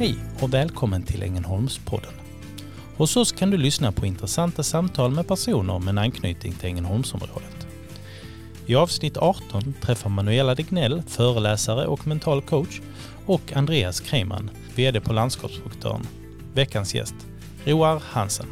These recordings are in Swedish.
Hej och välkommen till Ängelholmspodden. Hos oss kan du lyssna på intressanta samtal med personer med en anknytning till Ängelholmsområdet. I avsnitt 18 träffar Manuela Dignell, föreläsare och mental coach, och Andreas Kreiman, VD på Landskapsprojektören. Veckans gäst, Roar Hansen.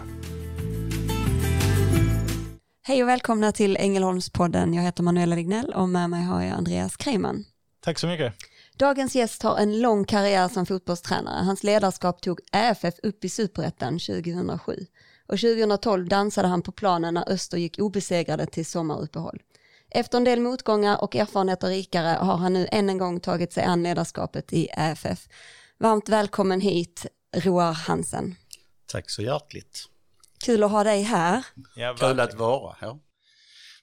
Hej och välkomna till Ängelholmspodden. Jag heter Manuela Dignell och med mig har jag Andreas Kreiman. Tack så mycket. Dagens gäst har en lång karriär som fotbollstränare. Hans ledarskap tog AFF upp i superettan 2007. Och 2012 dansade han på planen när Öster gick obesegrade till sommaruppehåll. Efter en del motgångar och erfarenheter rikare har han nu än en gång tagit sig an ledarskapet i AFF. Varmt välkommen hit, Roar Hansen. Tack så hjärtligt. Kul att ha dig här. Ja, Kul att vara här.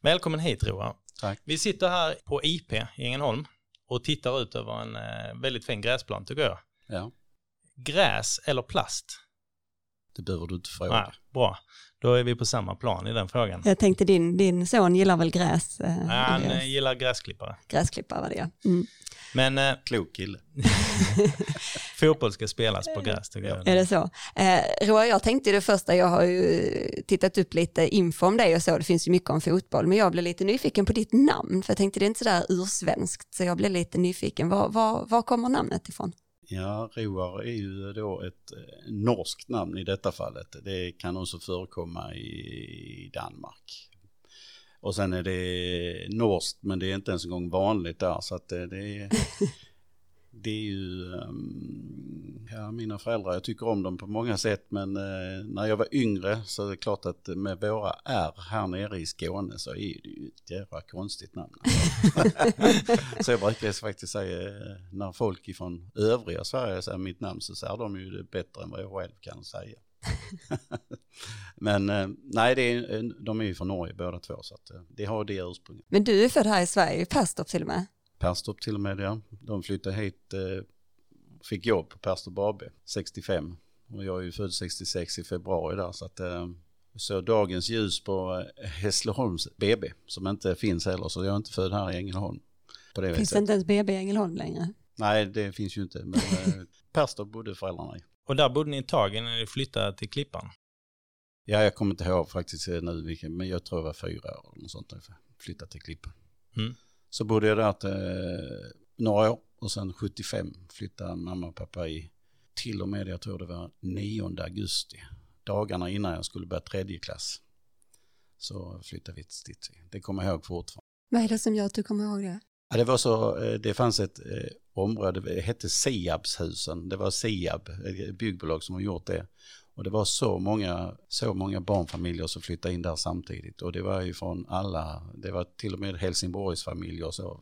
Välkommen hit Roar. Tack. Vi sitter här på IP i Ängelholm och tittar ut över en eh, väldigt fin gräsplan tycker jag. Ja, Gräs eller plast? det behöver du inte fråga. Ja, bra, då är vi på samma plan i den frågan. Jag tänkte din, din son gillar väl gräs? Eh, Ja, han Andreas? eh, gillar gräsklippare. Gräsklippare var det ja. Mm. Men eh, Klok kille. fotboll ska spelas på gräs tycker jag. Är det så? Eh, Roar, jag tänkte det första, jag har ju tittat upp lite info om dig och så, det finns ju mycket om fotboll, men jag blev lite nyfiken på ditt namn, för jag tänkte det är inte sådär ursvenskt, så jag blev lite nyfiken. Var, var, var kommer namnet ifrån? Ja, Roar är ju då ett eh, norskt namn i detta fallet. Det kan också förekomma i Danmark. Och sen är det norskt, men det är inte ens en gång vanligt där. Så att det, det är... Det är ju, ehm, ja mina föräldrar, jag tycker om dem på många sätt men eh, när jag var yngre så är det klart att med våra R här nere i Skåne så är det ju ett jävla konstigt namn. så jag brukar faktiskt säga eh, när folk ifrån övriga Sverige säger mitt namn så säger de ju det bättre än vad jag själv kan säga. men eh, nej, det är, de är ju från Norge båda två så att det har det ursprunget. Men du är född här i Sverige, i Perstorp till och med. Perstorp till och med ja. De flyttade hit, eh, fick jobb på Perstorp AB 65. Och jag är ju född 66 i februari där så att eh, så dagens ljus på eh, Hässleholms BB som inte finns heller så jag är inte född här i Ängelholm. På det Finns det inte ens BB i Ängelholm längre? Nej det finns ju inte men Perstorp bodde föräldrarna i. Och där bodde ni ett tag innan ni flyttade till Klippan. Ja jag kommer inte ihåg faktiskt nu vilken, men jag tror det var fyra år eller något sånt jag flyttade till Klippan. Mm. Så bodde jag där till, eh, några år och sen 75 flyttade mamma och pappa i till och med, jag tror det var 9 augusti, dagarna innan jag skulle börja tredje klass. Så flyttade vi till Stidsvig. Det kommer jag ihåg fortfarande. Vad är det som gör att du kommer ihåg det? Ja, det var så, eh, det fanns ett eh, område, det hette Siabshusen, det var Siab, ett byggbolag som har gjort det. Och det var så många, så många barnfamiljer som flyttade in där samtidigt. Och det var ju från alla, det var till och med Helsingborgs familjer och så.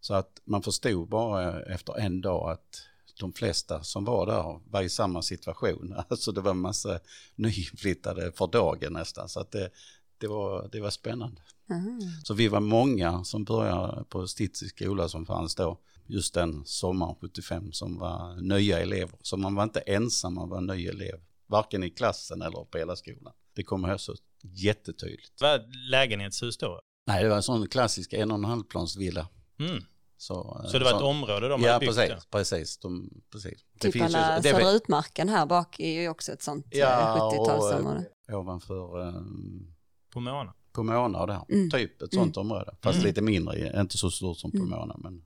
Så att man förstod bara efter en dag att de flesta som var där var i samma situation. Alltså det var en massa nyinflyttade för dagen nästan. Så att det, det, var, det var spännande. Aha. Så vi var många som började på Stitzi skola som fanns då just den sommaren 75 som var nya elever. Så man var inte ensam, man var ny elev. Varken i klassen eller på hela skolan. Det kommer jag så jättetydligt. Var det lägenhetshus då? Nej, det var en sån klassisk en och en halv plans villa. Mm. Så, Så det var ett område de Ja, hade byggt? precis. ja. precis, de, precis. Typ alla det Södra Utmarken här bak är ju också ett sånt eh, Ja, 70-talsområde. och eh, ovanför um, På Mona? Pomona där. Mm. Typ ett sånt område. Fast Mm. lite mindre, inte så stort som Mm. Pomona, men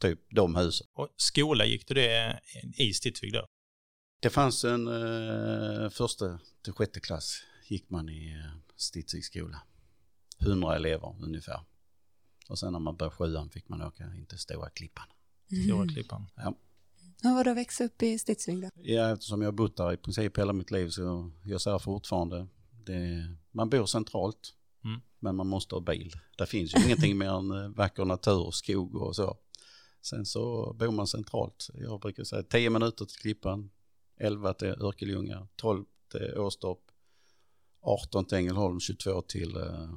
typ de husen. Och skola gick du det i Stidsvig då? Det fanns en eh, första till sjätte klass gick man i eh, Stidsviks skola. 100 elever ungefär. Och sen när man började sjuan fick man åka in till Stora Klippan. Stora Mm. Klippan. Hur var det att växa upp i Stidsvig då? Ja, eftersom jag har bott där i princip hela mitt liv så jag säger fortfarande, det, man bor centralt. Mm. Men man måste ha bil. Det finns ju ingenting mer än eh, vacker natur, skog och så. Sen så bor man centralt. Jag brukar säga 10 minuter till Klippan, 11 till Örkelljunga, 12 till Åstorp, 18 till Ängelholm, 22 till eh,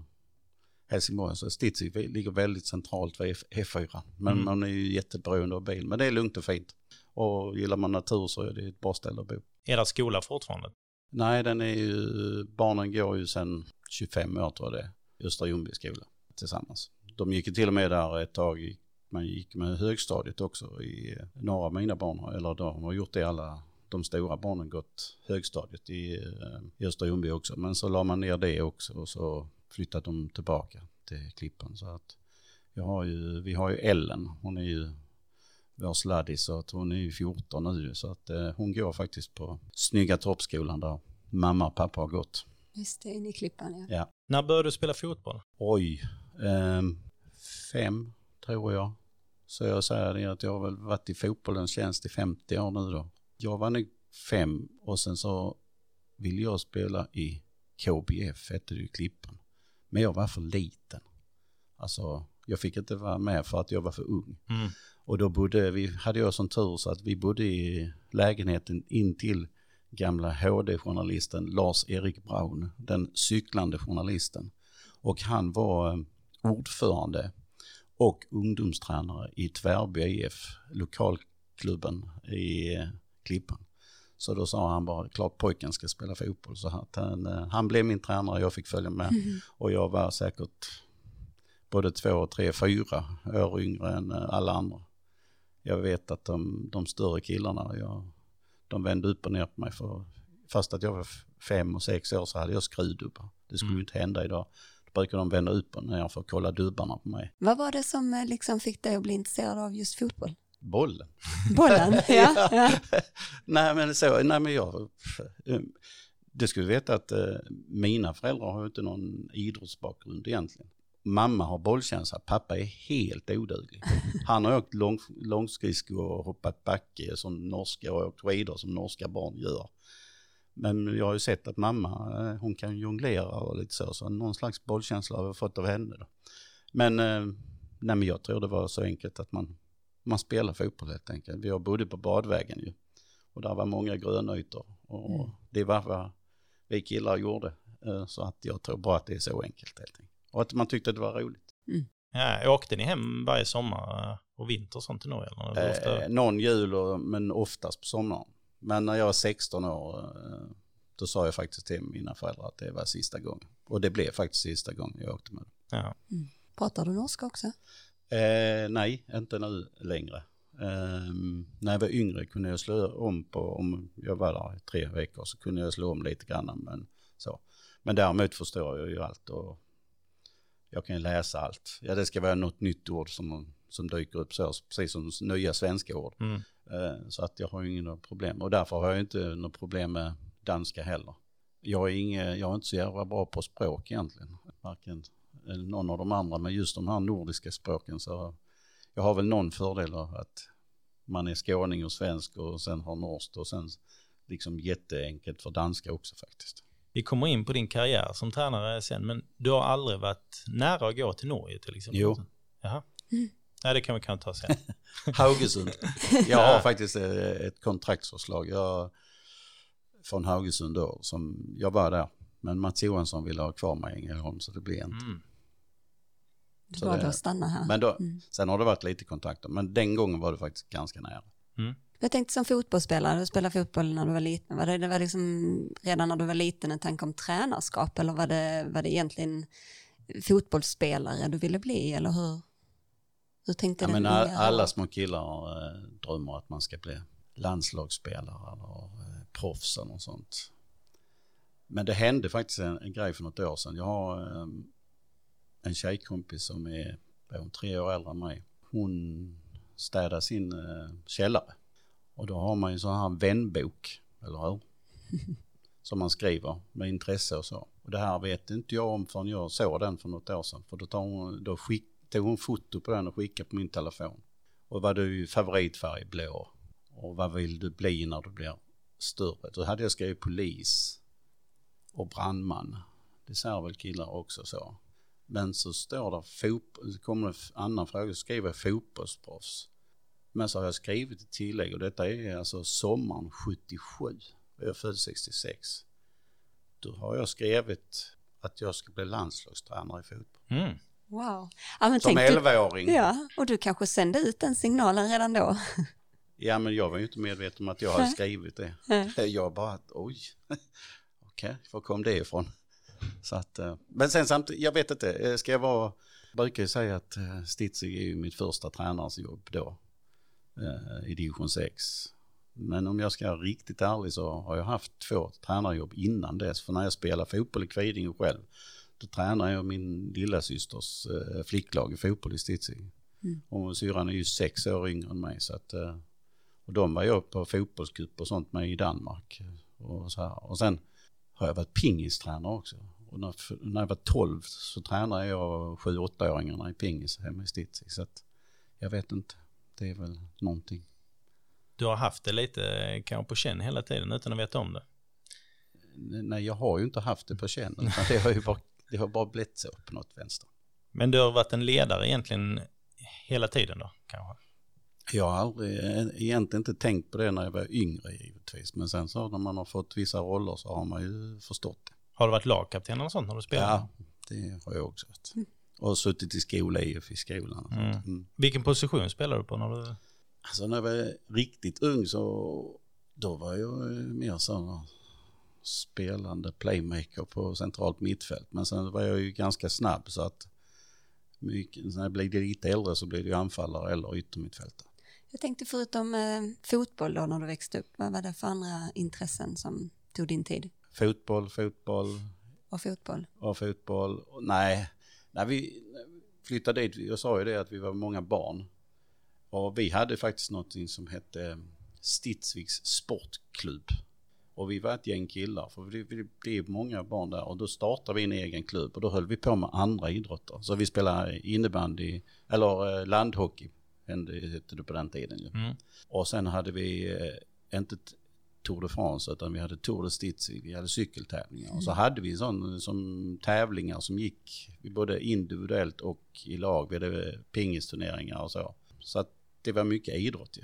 Helsingborg. Så Stidsvig ligger väldigt centralt vid F- F4. Men Mm. man är ju jätteberoende av bil. Men det är lugnt och fint. Och gillar man natur så är det ett bra ställe att bo. Är där skola fortfarande? Nej, den är ju, barnen går ju sedan 25 år tror jag det är, Östra Ljungby skola tillsammans. De gick ju till och med där ett tag man gick med högstadiet också i några av mina barn, eller de har gjort det alla de stora barnen gått högstadiet i, eh, i Östra Ljungby också. Men så la man ner det också och så flyttade de tillbaka till Klippan. Så att jag har ju, vi har ju Ellen, hon är ju vår sladdis så att hon är ju 14 nu så att eh, hon går faktiskt på snygga toppskolan där mamma och pappa har gått. Just det, in i Klippan ja. Ja. När började du spela fotboll? Oj, ehm, fem tror jag. Så jag säger det att jag har väl varit i fotbollens tjänst i 50 år nu då. Jag var nog fem och sen så ville jag spela i KBF, hette det ju Klippan. Men jag var för liten. Alltså, jag fick inte vara med för att jag var för ung. Mm. Och då bodde vi, hade jag sån tur så att vi bodde i lägenheten in till gamla HD-journalisten Lars-Erik Braun, den cyklande journalisten. Och han var eh, ordförande och ungdomstränare i Tvärby IF, lokalklubben i eh, Klippan. Så då sa han bara, klart pojken ska spela fotboll. Så att han, eh, han blev min tränare, jag fick följa med. Och jag var säkert både två, tre, fyra år yngre än eh, alla andra. Jag vet att de, de större killarna, jag, de vände upp och ner på mig. För, fast att jag var fem och sex år så hade jag skruvdubbar. Det skulle Mm. ju inte hända idag. Då brukar de vända upp och ner för att kolla dubbarna på mig. Vad var det som eh, liksom fick dig att bli intresserad av just fotboll? Bollen. Bollen, ja. ja. nej men så, nej men jag, skulle du veta att eh, mina föräldrar har inte någon idrottsbakgrund egentligen. Mamma har bollkänsla, pappa är helt oduglig. Han har åkt lång, långskridskor och hoppat backe som norska och åkt skidor som norska barn gör. Men jag har ju sett att mamma, eh, hon kan jonglera och lite så, så någon slags bollkänsla har jag fått av henne då. Men, eh, nej men jag tror det var så enkelt att man, man spelar fotboll helt enkelt. Jag bodde på badvägen ju. Och där var många grönytor. Och Mm. det var vad vi killar gjorde. Eh, Så att jag tror bara att det är så enkelt helt enkelt. Och att man tyckte att det var roligt. Ja, åkte ni hem varje sommar eh, och vinter och sånt i Norge? Eller? ofta- Eh, någon jul och, men oftast på sommaren. Men när jag var 16 år då sa jag faktiskt till mina föräldrar att det var sista gången. Och det blev faktiskt sista gången jag åkte med dem. ja. Pratar du norska också? Eh, nej, inte nu längre. Eh, när jag var yngre kunde jag slå om på, om jag var där i tre veckor så kunde jag slå om lite grann. Men, så. men däremot förstår jag ju allt och jag kan läsa allt. Ja, det ska vara något nytt ord som, som dyker upp så, precis som nya svenska ord. Mm. Eh, så att jag har ju inga problem och därför har jag inte något problem med danska heller. Jag är, inge, jag är inte så jävla bra på språk egentligen, varken eller någon av de andra, men just de här nordiska språken så jag har väl någon fördel av att man är skåning och svensk och sen har norskt och sen liksom jätteenkelt för danska också faktiskt. Vi kommer in på din karriär som tränare sen, men du har aldrig varit nära att gå till Norge till exempel? Jo. Jaha. Mm. Ja, det kan vi kanske ta sen. Haugesund. Jag har faktiskt eh, ett kontraktsförslag jag, från Haugesund då, som jag var där. Men Mats Johansson ville ha kvar mig i Ängelholm så det blev inte. Mm. Du Så valde det- att stanna här. Men då, Mm. sen har det varit lite kontakter, men den gången var det faktiskt ganska nära. Jag tänkte som fotbollsspelare, du spelade fotboll när du var liten. Var det, det var liksom redan när du var liten en tanke om tränarskap eller var det, var det egentligen fotbollsspelare du ville bli eller hur, hur tänkte Ja, du? men all, alla små killar eh, drömmer att man ska bli landslagsspelare eller eh, proffs eller något sånt. Men det hände faktiskt en, en grej för något år sedan. Jag har eh, en tjejkompis som är, hon tre år äldre än mig. Hon städar sin eh, källare. Och då har man ju sån här vänbok, eller hur? Som man skriver med intresse och så. Och det här vet inte jag om förrän jag såg den för något år sedan. För då, tar hon, då skick, tog hon foto på den och skickade på min telefon. Och vad du favoritfärg blå. Och vad vill du bli när du blir större? Då hade jag skrivit polis och brandman. Det säger väl killar också så. Men så står det fotboll, kommer en annan fråga, så skriver jag fotbollsproffs. Men så har jag skrivit ett tillägg och detta är alltså sommaren 77. och Jag är född 66. Då har jag skrivit att jag ska bli landslagstränare i fotboll. Mm. Wow. Ja, men Som tänk du, 11-åring. ja, och du kanske sände ut den signalen redan då. Ja, men jag var ju inte medveten om att jag hade skrivit det. Jag bara, att, oj, okej, var kom det ifrån? Så att, eh, men sen samtidigt, jag vet inte, eh, ska jag vara Jag brukar ju säga att eh, Stitzig är ju mitt första tränarjobb då i division 6. Men om jag ska vara riktigt ärlig så har jag haft två tränarjobb innan dess. För när jag spelade fotboll i Kvidinge själv, då tränade jag min lilla systers flicklag i fotboll i Stitzig. Mm. Och syrran är ju sex år yngre än mig. Så att, och de var jag på fotbollscup och sånt med i Danmark. Och, så här. och sen har jag varit pingistränare också. Och när, när jag var 12 så tränade jag 7-8-åringarna i pingis hemma i Stitzig. Så att jag vet inte, det är väl någonting. Du har haft det lite kanske på känn hela tiden utan att veta om det. Nej, jag har ju inte haft det på känn. Det har ju bara, det har bara blivit så på något vänster. Men du har varit en ledare egentligen hela tiden då kanske? Jag har aldrig, egentligen inte tänkt på det när jag var yngre givetvis. Men sen så när man har fått vissa roller så har man ju förstått det. Har du varit lagkapten eller sånt när du spelade? Ja, det har jag också varit. Och suttit i skola i i skolan. Mm. Mm. Vilken position spelar du på när du... Alltså när jag var riktigt ung så då var jag ju mer så spelande playmaker på centralt mittfält. Men sen var jag ju ganska snabb så att mycket, när jag blev lite äldre så blev det ju anfallare eller yttermittfältare. Jag tänkte förutom eh, fotboll då när du växte upp, vad var det för andra intressen som tog din tid? Fotboll, fotboll Och fotboll? och fotboll. Nej, när vi flyttade dit, jag sa ju det att vi var många barn. Och vi hade faktiskt något som hette Stidsviks sportklubb. Och vi var ett gäng killar, för det är många barn där. Och då startade vi en egen klubb och då höll vi på med andra idrotter. Så vi spelade innebandy, eller eh, landhockey, hette det på den tiden ju. Mm. Och sen hade vi eh, inte Tour de France utan vi hade Tour de Stitzig, vi hade cykeltävlingar. Och så hade vi sån, som tävlingar som gick både individuellt och i lag. Vi hade pingisturneringar och så. Så att det var mycket idrott ju.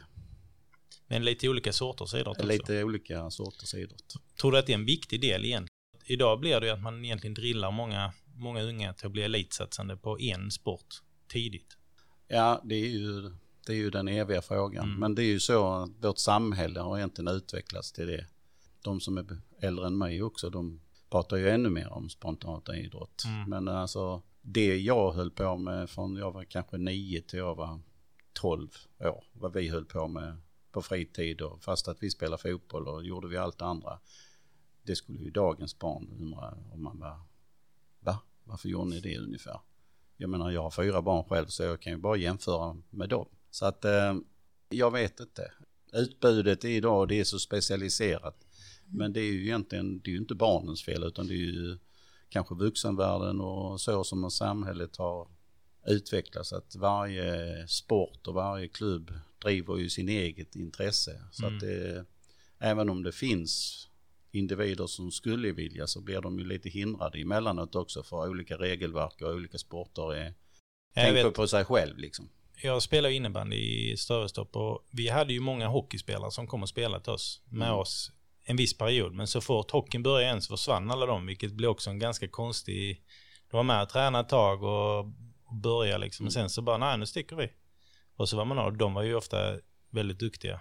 Men lite olika sorters idrott också. Lite olika sorters idrott. Tror du att det är en viktig del igen? Idag blir det ju att man egentligen drillar många, många unga till att bli elitsatsande på en sport tidigt. Ja, det är ju, det är ju den eviga frågan. Mm. Men det är ju så att vårt samhälle har egentligen utvecklats till det. De som är äldre än mig också, de pratar ju ännu mer om spontant idrott. Mm. Men alltså det jag höll på med från jag var kanske nio till jag var 12 år, vad vi höll på med på fritid och fast att vi spelade fotboll och gjorde vi allt det andra. Det skulle ju dagens barn undra om man var, va? Varför gjorde ni det ungefär? Jag menar jag har fyra barn själv så jag kan ju bara jämföra med dem. Så att eh, jag vet inte. Utbudet idag det är så specialiserat. Men det är ju egentligen, det är ju inte barnens fel utan det är ju kanske vuxenvärlden och så som samhället har utvecklats. Att varje sport och varje klubb driver ju sin eget intresse. Så Mm. att det, även om det finns individer som skulle vilja så blir de ju lite hindrade emellanåt också för olika regelverk och olika sporter är, Jag, tänker vet, på sig själv liksom. jag spelar innebandy i Strövestorp och vi hade ju många hockeyspelare som kom och spelade till oss med Mm. oss en viss period. Men så fort hockeyn började igen så försvann alla de, vilket blev också en ganska konstig... De var med och tränade ett tag och, och började liksom. Mm. Och sen så bara, nej nu sticker vi. Och så var man av. De var ju ofta väldigt duktiga.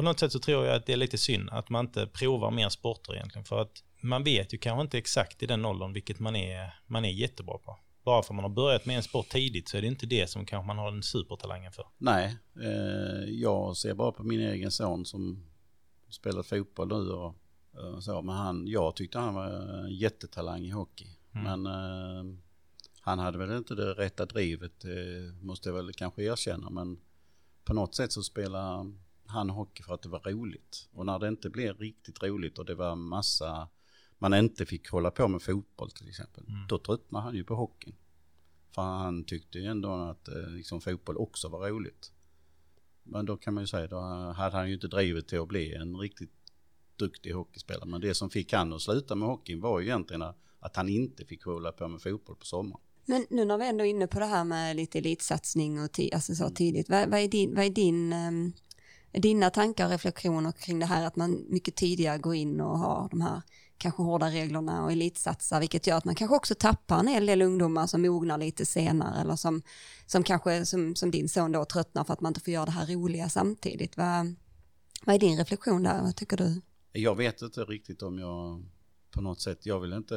På något sätt så tror jag att det är lite synd att man inte provar mer sporter egentligen. För att man vet ju kanske inte exakt i den åldern vilket man är, man är jättebra på. Bara för att man har börjat med en sport tidigt så är det inte det som kanske man har den supertalangen för. Nej, eh, jag ser bara på min egen son som spelar fotboll nu och, och så. Men han, jag tyckte han var en jättetalang i hockey. Mm. Men eh, han hade väl inte det rätta drivet, eh, måste jag väl kanske erkänna. Men på något sätt så spelar han hockey för att det var roligt. Och när det inte blev riktigt roligt och det var massa, man inte fick hålla på med fotboll till exempel. Mm. Då tröttnade han ju på hockeyn. För han tyckte ju ändå att eh, liksom, fotboll också var roligt. Men då kan man ju säga, då hade han ju inte drivet till att bli en riktigt duktig hockeyspelare. Men det som fick han att sluta med hockeyn var ju egentligen att han inte fick hålla på med fotboll på sommaren. Men nu när vi ändå är inne på det här med lite elitsatsning och alltså så tidigt, vad, vad är din, vad är din ehm, dina tankar och reflektioner kring det här att man mycket tidigare går in och har de här kanske hårda reglerna och elitsatsar, vilket gör att man kanske också tappar en hel del ungdomar som mognar lite senare eller som, som kanske som, som din son då tröttnar för att man inte får göra det här roliga samtidigt. Vad, vad är din reflektion där? Vad tycker du? Jag vet inte riktigt om jag på något sätt. Jag vill inte...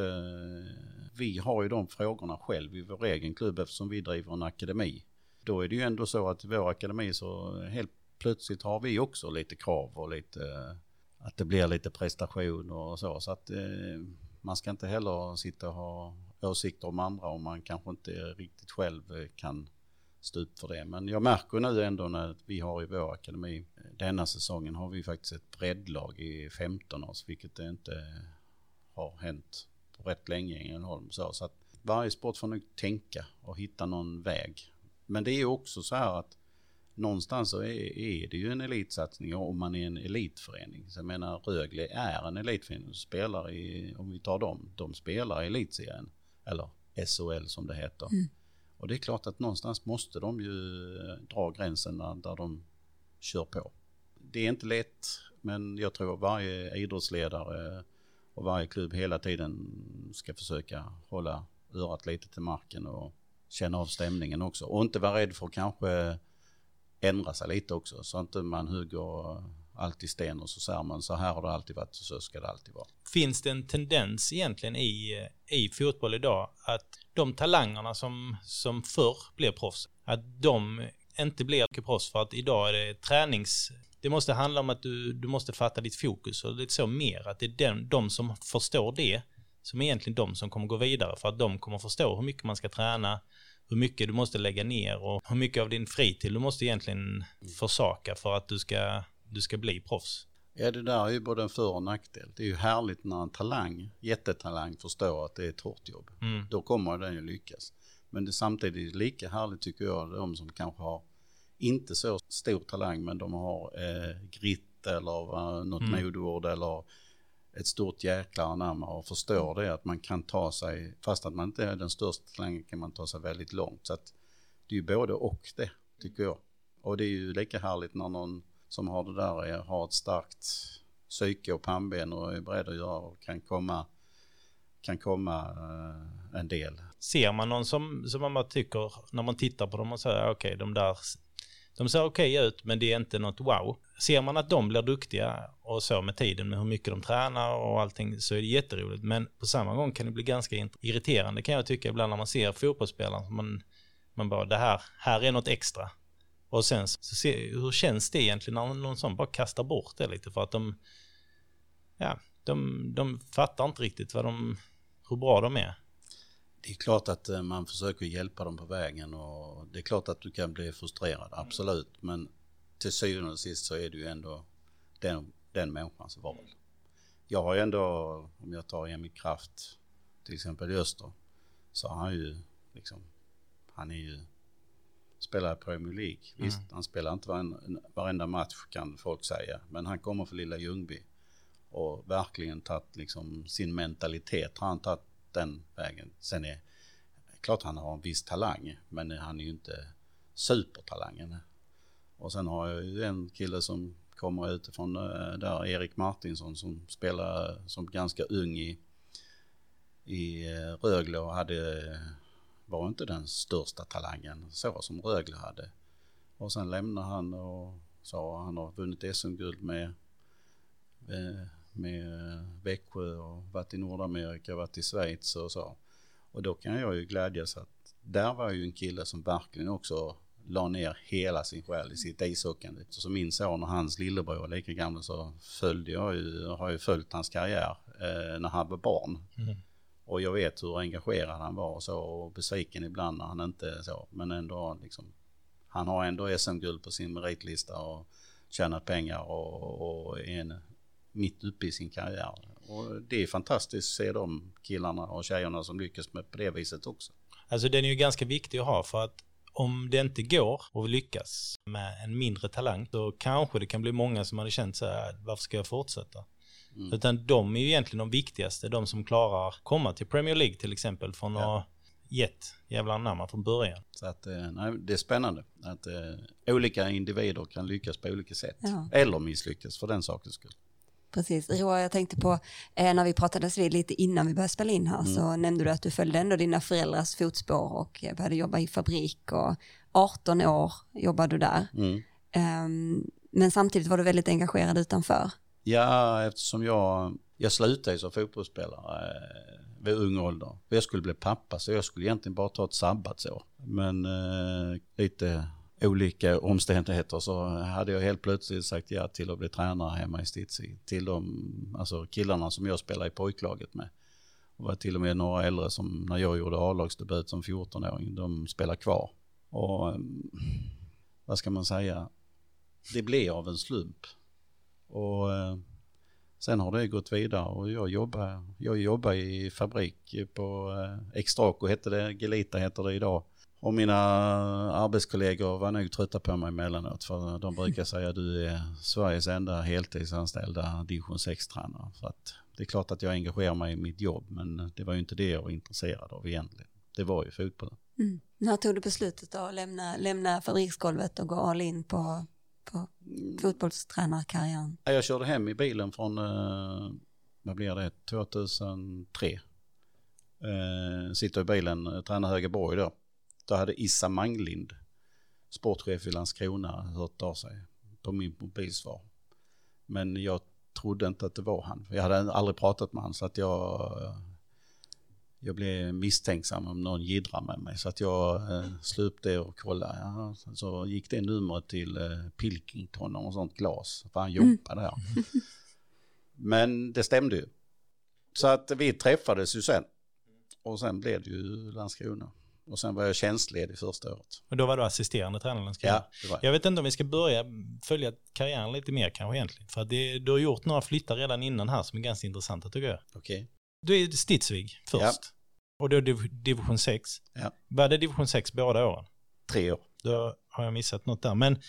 Vi har ju de frågorna själv i vår egen klubb eftersom vi driver en akademi. Då är det ju ändå så att i vår akademi så helt plötsligt har vi också lite krav och lite... Eh, att det blir lite prestation och så. Så att eh, man ska inte heller sitta och ha åsikter om andra om man kanske inte riktigt själv eh, kan stå upp för det. Men jag märker nu ändå när vi har i vår akademi, eh, denna säsongen har vi faktiskt ett breddlag i 15 års, vilket det inte har hänt på rätt länge i Ängelholm. Så, så att varje sport får nog tänka och hitta någon väg. Men det är också så här att någonstans så är, är det ju en elitsatsning om man är en elitförening. Så jag menar Rögle är en elitförening, spelar i, om vi tar dem, de spelar i elitserien. Eller SHL som det heter. Mm. Och det är klart att någonstans måste de ju dra gränsen där de kör på. Det är inte lätt, men jag tror varje idrottsledare och varje klubb hela tiden ska försöka hålla örat lite till marken och känna av stämningen också. Och inte vara rädd för kanske ändra sig lite också så att inte man hugger i sten och så säger man så här har det alltid varit och så ska det alltid vara. Finns det en tendens egentligen i, eh, i fotboll idag att de talangerna som, som förr blev proffs, att de inte blir proffs för att idag är det tränings... Det måste handla om att du, du måste fatta ditt fokus och lite så mer att det är den, de som förstår det som är egentligen de som kommer gå vidare för att de kommer förstå hur mycket man ska träna, hur mycket du måste lägga ner och hur mycket av din fritid du måste egentligen försaka för att du ska, du ska bli proffs. Ja, det där är ju både en för och nackdel. Det är ju härligt när en talang, jättetalang, förstår att det är ett hårt jobb. Mm. Då kommer den ju lyckas. Men det är samtidigt lika härligt tycker jag, de som kanske har inte så stor talang, men de har eh, grit eller uh, något mm. modord eller ett stort jäkla anamma och förstår det att man kan ta sig, fast att man inte är den största talangen kan man ta sig väldigt långt. Så att det är ju både och det, tycker jag. Och det är ju lika härligt när någon som har det där eh, har ett starkt psyke och pannben och är beredd att göra och kan komma, kan komma eh, en del. Ser man någon som, som man bara tycker när man tittar på dem och säger okej okay, de där de ser okej okay ut men det är inte något wow. Ser man att de blir duktiga och så med tiden med hur mycket de tränar och allting så är det jätteroligt. Men på samma gång kan det bli ganska irriterande kan jag tycka ibland när man ser fotbollsspelare. Man, man bara det här, här är något extra. Och sen så se, hur känns det egentligen när någon sån bara kastar bort det lite för att de, ja, de, de fattar inte riktigt vad de, hur bra de är. Det är klart att eh, man försöker hjälpa dem på vägen och det är klart att du kan bli frustrerad, absolut. Men till syvende och sist så är det ju ändå den, den människans val. Jag har ju ändå, om jag tar Emil Kraft till exempel i Öster, så har han ju liksom, han är ju spelar i Premier League. Mm. Visst, han spelar inte varenda, varenda match kan folk säga, men han kommer för lilla Ljungby och verkligen tagit liksom sin mentalitet, har han tagit den vägen. Sen är klart han har en viss talang, men han är ju inte supertalangen. Och sen har jag ju en kille som kommer utifrån eh, där, Erik Martinsson, som spelar som ganska ung i, i eh, Rögle och hade var inte den största talangen så som Rögle hade. Och sen lämnade han och sa han har vunnit SM-guld med, eh, med Växjö och varit i Nordamerika, varit i Schweiz och så. Och då kan jag ju glädjas att där var ju en kille som verkligen också la ner hela sin själ i sitt ishockeyande. Så min son och hans lillebror är lika gamla så följde jag ju, har ju följt hans karriär eh, när han var barn. Mm. Och jag vet hur engagerad han var och så och besviken ibland när han inte så. Men ändå liksom. Han har ändå SM-guld på sin meritlista och tjänat pengar och, och är en, mitt uppe i sin karriär. Och det är fantastiskt att se de killarna och tjejerna som lyckas med på det viset också. Alltså den är ju ganska viktig att ha för att om det inte går och lyckas med en mindre talang så kanske det kan bli många som hade känt så här, varför ska jag fortsätta? Mm. Utan de är ju egentligen de viktigaste, de som klarar komma till Premier League till exempel från ja. att gett jävla namn från början. Så att, eh, nej, det är spännande att eh, olika individer kan lyckas på olika sätt. Ja. Eller misslyckas för den sakens skull. Precis. Roa, jag tänkte på eh, när vi pratades vid lite innan vi började spela in här mm. så nämnde du att du följde ändå dina föräldrars fotspår och eh, började jobba i fabrik och 18 år jobbade du där. Mm. Um, men samtidigt var du väldigt engagerad utanför. Ja, eftersom jag, Jag slutade som fotbollsspelare eh, vid ung ålder. Jag skulle bli pappa så jag skulle egentligen bara ta ett sabbatsår. Men eh, lite olika omständigheter så hade jag helt plötsligt sagt ja till att bli tränare hemma i Stitzi. Till de alltså killarna som jag spelade i pojklaget med. Det var till och med några äldre som när jag gjorde A-lagsdebut som 14-åring, de spelar kvar. Och eh, vad ska man säga, det blev av en slump. Och eh, sen har det gått vidare och jag jobbar, jag jobbar i fabrik på eh, Extraco hette det, Gelita heter det idag. Och mina arbetskollegor var nog trötta på mig emellanåt för de brukar säga att du är Sveriges enda heltidsanställda division 6-tränare. Så att det är klart att jag engagerar mig i mitt jobb men det var ju inte det jag var intresserad av egentligen. Det var ju fotbollen. Mm. När tog du beslutet att lämna, lämna fabriksgolvet och gå all in på, på fotbollstränarkarriären? Jag körde hem i bilen från, eh, vad blir det, 2003. Eh, sitter i bilen, eh, tränar Högeborg då. Då hade Issa Manglind, sportchef i Landskrona, hört av sig på min mobilsvar. Men jag trodde inte att det var han. Jag hade aldrig pratat med honom så att jag, jag blev misstänksam om någon jiddrar med mig. Så att jag eh, det och kollade. Ja, så gick det numret till eh, Pilkington och sånt glas. För han jobbade där. Men det stämde ju. Så att vi träffades ju sen. Och sen blev det ju Landskrona. Och sen var jag tjänstledig första året. Och då var du assisterande tränare i Landskrona? Ja, det var jag. Jag vet inte om vi ska börja följa karriären lite mer kanske egentligen. För att det, du har gjort några flyttar redan innan här som är ganska intressanta tycker jag. Okej. Du är Stidsvig först. Ja. Och då div division 6. Ja. Var det division 6 båda åren? Tre år. Då har jag missat något där. Men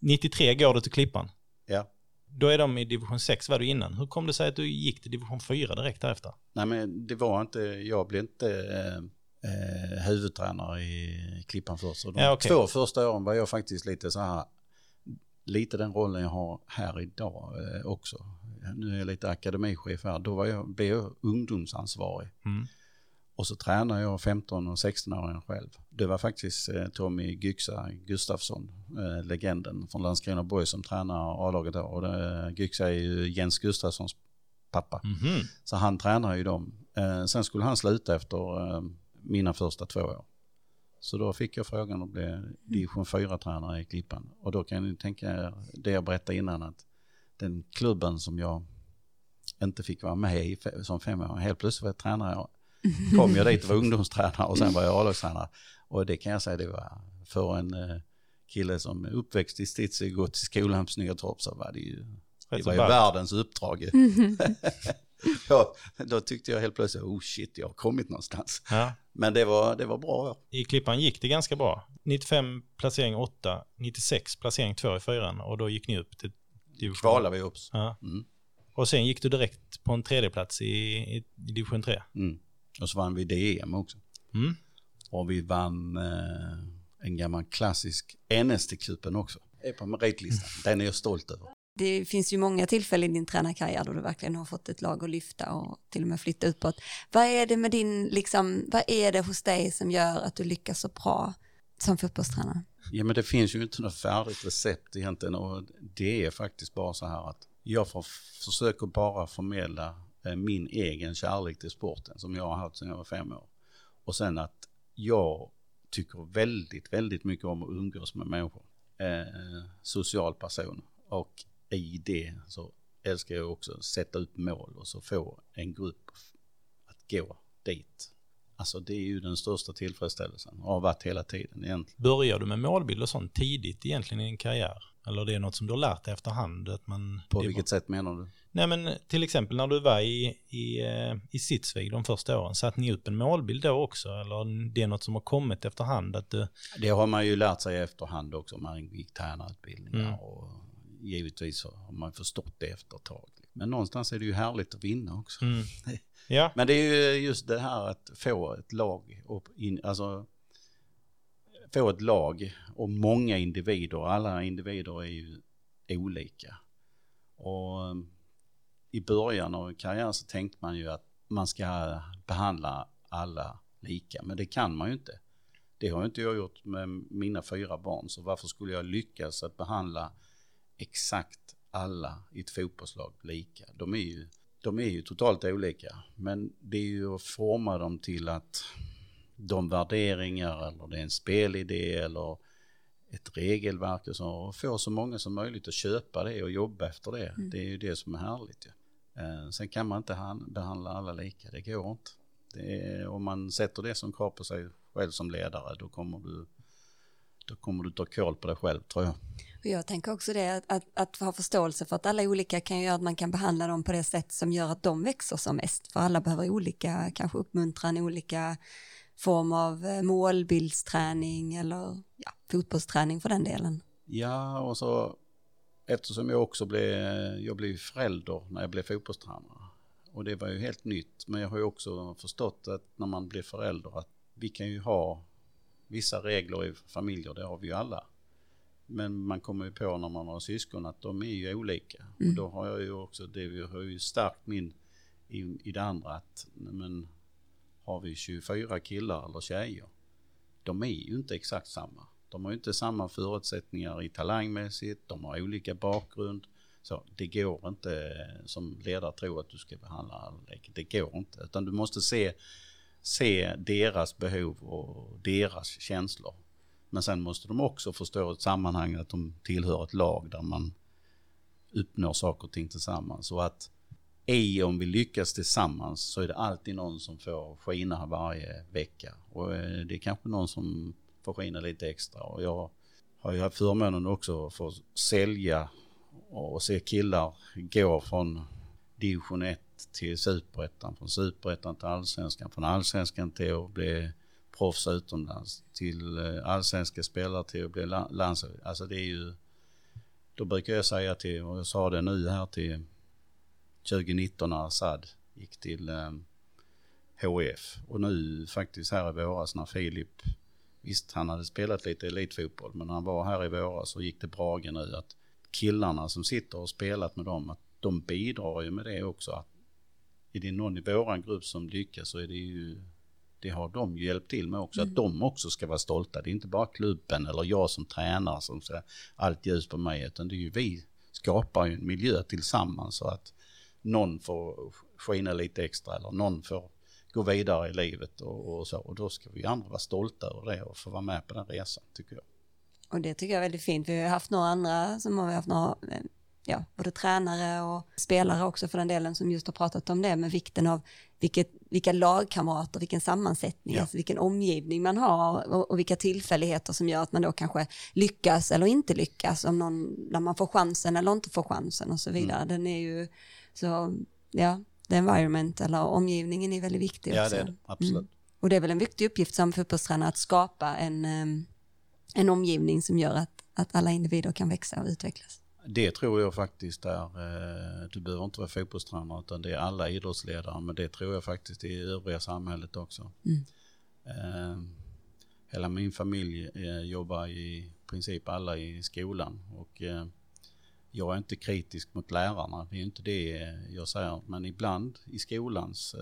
93 går du till Klippan. Ja. Då är de i division 6, var du innan. Hur kom det sig att du gick till division 4 direkt därefter? Nej men det var inte, jag blev inte eh, eh, huvudtränare i Klippan först. Så de Ja, okej. två första åren var jag faktiskt lite så här, lite den rollen jag har här idag eh, också. Nu är jag lite akademichef här, då var jag, blev jag ungdomsansvarig. Mm. Och så tränade jag 15 och 16-åringar själv. Det var faktiskt eh, Tommy Gyxa Gustafsson, eh, legenden från Landskrona Boys som tränar A-laget då. Och det, Gyxa är ju Jens Gustafssons pappa. Mhm. Så han tränar ju dem. Eh, sen skulle han sluta efter mina första två år. Så då fick jag frågan att bli division 4-tränare i Klippan. Och då kan ni tänka er det jag berättade innan att den klubben som jag inte fick vara med i som femåring, helt plötsligt var jag tränare. Kom jag dit och var ungdomstränare och sen var jag A-lagstränare. Och det kan jag säga det var för en eh, kille som är uppväxt i Stitzy, gått till skolan på Snyggatorp så var det ju, det var ju världens uppdrag. ja, då tyckte jag helt plötsligt, oh shit, jag har kommit någonstans. Ja. Men det var, det var bra. I Klippan gick det ganska bra. 95 placering 8, 96 placering 2 i fyran och då gick ni upp till division Kvalade vi upp. Ja. Mm. Och sen gick du direkt på en tredjeplats i, i, i division 3. Mm. Och så vann vi DM också. Mm. Och vi vann eh, en gammal klassisk NST-cupen också. Är på meritlistan. Den är jag stolt över. Det finns ju många tillfällen i din tränarkarriär då du verkligen har fått ett lag att lyfta och till och med flytta uppåt. Vad är det med din, liksom, vad är det hos dig som gör att du lyckas så bra som fotbollstränare? Ja men det finns ju inte något färdigt recept egentligen och det är faktiskt bara så här att jag får, försöker bara förmedla eh, min egen kärlek till sporten som jag har haft sedan jag var fem år. Och sen att jag tycker väldigt, väldigt mycket om att umgås med människor. Eh, social person. Och i det så älskar jag också att sätta upp mål och så få en grupp att gå dit. Alltså det är ju den största tillfredsställelsen och har varit hela tiden egentligen. Börjar du med målbild och sånt tidigt egentligen i din karriär? Eller det är något som du har lärt dig efterhand? Att man, På vilket sätt menar du? Nej men till exempel när du var i, i, eh, i Sidsvig de första åren, satte ni upp en målbild då också? Eller det är något som har kommit efterhand? Att du, Det har man ju lärt sig efterhand också. Man gick tränarutbildningar Mm. och givetvis har man förstått det efter ett tag. Men någonstans är det ju härligt att vinna också. mm. Ja, Men det är ju just det här att få ett lag och in, alltså få ett lag och många individer. Alla individer är ju olika. Och um, i början av karriären så tänkte man ju att man ska behandla alla lika. Men det kan man ju inte. Det har inte jag gjort med mina fyra barn. Så varför skulle jag lyckas att behandla exakt alla i ett fotbollslag lika? De är ju de är ju totalt olika. Men det är ju att forma dem till att de värderingar eller det är en spelidé eller ett regelverk och så, och få så många som möjligt att köpa det och jobba efter det. Mm. Det är ju det som är härligt. Ja. Eh, sen kan man inte behandla alla lika, det går inte. Det är, om man sätter det som krav på sig själv som ledare, då kommer du, då kommer du ta koll på dig själv tror jag. Och jag tänker också det, att, att, att, ha förståelse för att alla olika kan göra att man kan behandla dem på det sätt som gör att de växer som mest. För alla behöver olika, kanske uppmuntran, olika form av eh, målbildsträning eller ja, fotbollsträning för den delen. Ja, och så eftersom jag också blev, jag blev förälder när jag blev fotbollstränare. Och det var ju helt nytt, men jag har ju också förstått att när man blir förälder att vi kan ju ha vissa regler i familjer, det har vi ju alla. Men man kommer ju på när man har syskon att de är ju olika. Mm. Och då har jag ju också, det har ju stärkt min i, i det andra att men, har vi 24 killar eller tjejer, de är ju inte exakt samma. De har ju inte samma förutsättningar i talangmässigt, de har olika bakgrund. Så det går inte som ledare tro att du ska behandla alla Det går inte, utan du måste se, se deras behov och deras känslor. Men sen måste de också förstå ett sammanhang att de tillhör ett lag där man uppnår saker och ting tillsammans. Och att i om vi lyckas tillsammans så är det alltid någon som får skina varje vecka. Och eh, det är kanske någon som får skina lite extra. Och jag har ju haft förmånen också att få sälja och se killar gå från division 1 till superettan, från superettan till allsvenskan, från allsvenskan till att bli proffs utomlands, till eh, allsvenska spelare till att bli landslag. Alltså det är ju, då brukar jag säga till, och jag sa det nu här till 2019 när Assad gick till eh, HF och nu faktiskt här i våras när Filip, visst han hade spelat lite elitfotboll men han var här i våras och gick till Brage nu att killarna som sitter och spelat med dem, att de bidrar ju med det också. Att är det någon i våran grupp som lyckas så är det ju, det har de ju hjälpt till med också, mm. att de också ska vara stolta. Det är inte bara klubben eller jag som tränare som ska allt ljus på mig, utan det är ju vi skapar ju en miljö tillsammans så att någon får skina lite extra eller någon får gå vidare i livet och, och så. Och då ska vi andra vara stolta över det och få vara med på den resan tycker jag. Och det tycker jag är väldigt fint. Vi har haft några andra som har haft några, ja, både tränare och spelare också för den delen som just har pratat om det med vikten av vilket, vilka lagkamrater, vilken sammansättning, ja. alltså vilken omgivning man har och, och, vilka tillfälligheter som gör att man då kanske lyckas eller inte lyckas, om någon, när man får chansen eller inte får chansen och så vidare. Mm. Den är ju så, ja, the environment eller omgivningen är väldigt viktig ja, också. Det är det, absolut. Mm. Och det är väl en viktig uppgift som fotbollstränare att skapa en, en omgivning som gör att, att alla individer kan växa och utvecklas. Det tror jag faktiskt är, eh, du behöver inte vara fotbollstränare utan det är alla idrottsledare men det tror jag faktiskt i övriga samhället också. Mm. Eh, hela min familj eh, jobbar i princip alla i skolan och jag är inte kritisk mot lärarna, det är inte det jag säger, men ibland i skolans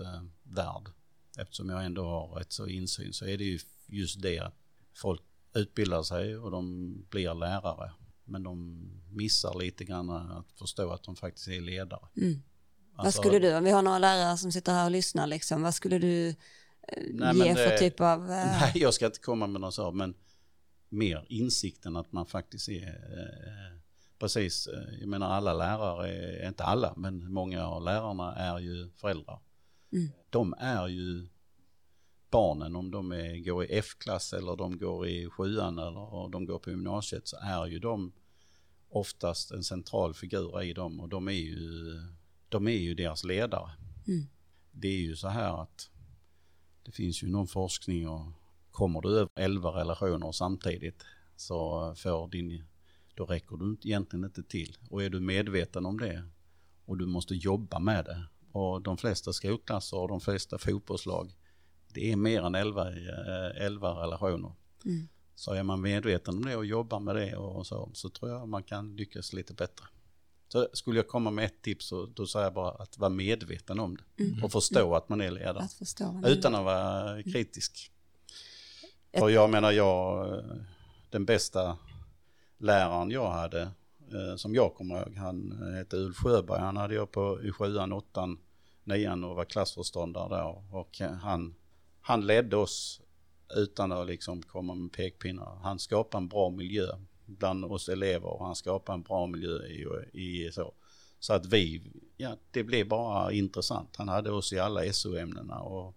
värld, eftersom jag ändå har ett så insyn, så är det ju just det att folk utbildar sig och de blir lärare, men de missar lite grann att förstå att de faktiskt är ledare. Mm. Alltså, vad skulle du, om vi har några lärare som sitter här och lyssnar, liksom, vad skulle du eh, nej, ge för typ av... Eh... Nej, jag ska inte komma med något så, men mer insikten att man faktiskt är eh, precis, jag menar alla lärare, inte alla, men många av lärarna är ju föräldrar. Mm. De är ju barnen, om de är, går i F-klass eller de går i sjuan eller de går på gymnasiet så är ju de oftast en central figur i dem och de är ju, de är ju deras ledare. Mm. Det är ju så här att det finns ju någon forskning och kommer du över 11 relationer samtidigt så får din då räcker du egentligen inte till. Och är du medveten om det och du måste jobba med det och de flesta skolklasser och de flesta fotbollslag det är mer än 11, 11 eh, relationer. Mm. Så är man medveten om det och jobbar med det och så, så tror jag man kan lyckas lite bättre. Så skulle jag komma med ett tips så då säger jag bara att vara medveten om det mm. och förstå mm. att man är ledare. Att förstå, utan att vara kritisk. För jag menar jag, den bästa läraren jag hade, eh, som jag kommer ihåg, han hette Ulf Sjöberg, han hade jag på i sjuan, åttan nian och var klassförståndare där och han, han ledde oss utan att liksom komma med pekpinnar. Han skapade en bra miljö bland oss elever och han skapade en bra miljö i, i så. Så att vi, ja det blev bara intressant. Han hade oss i alla SO-ämnena och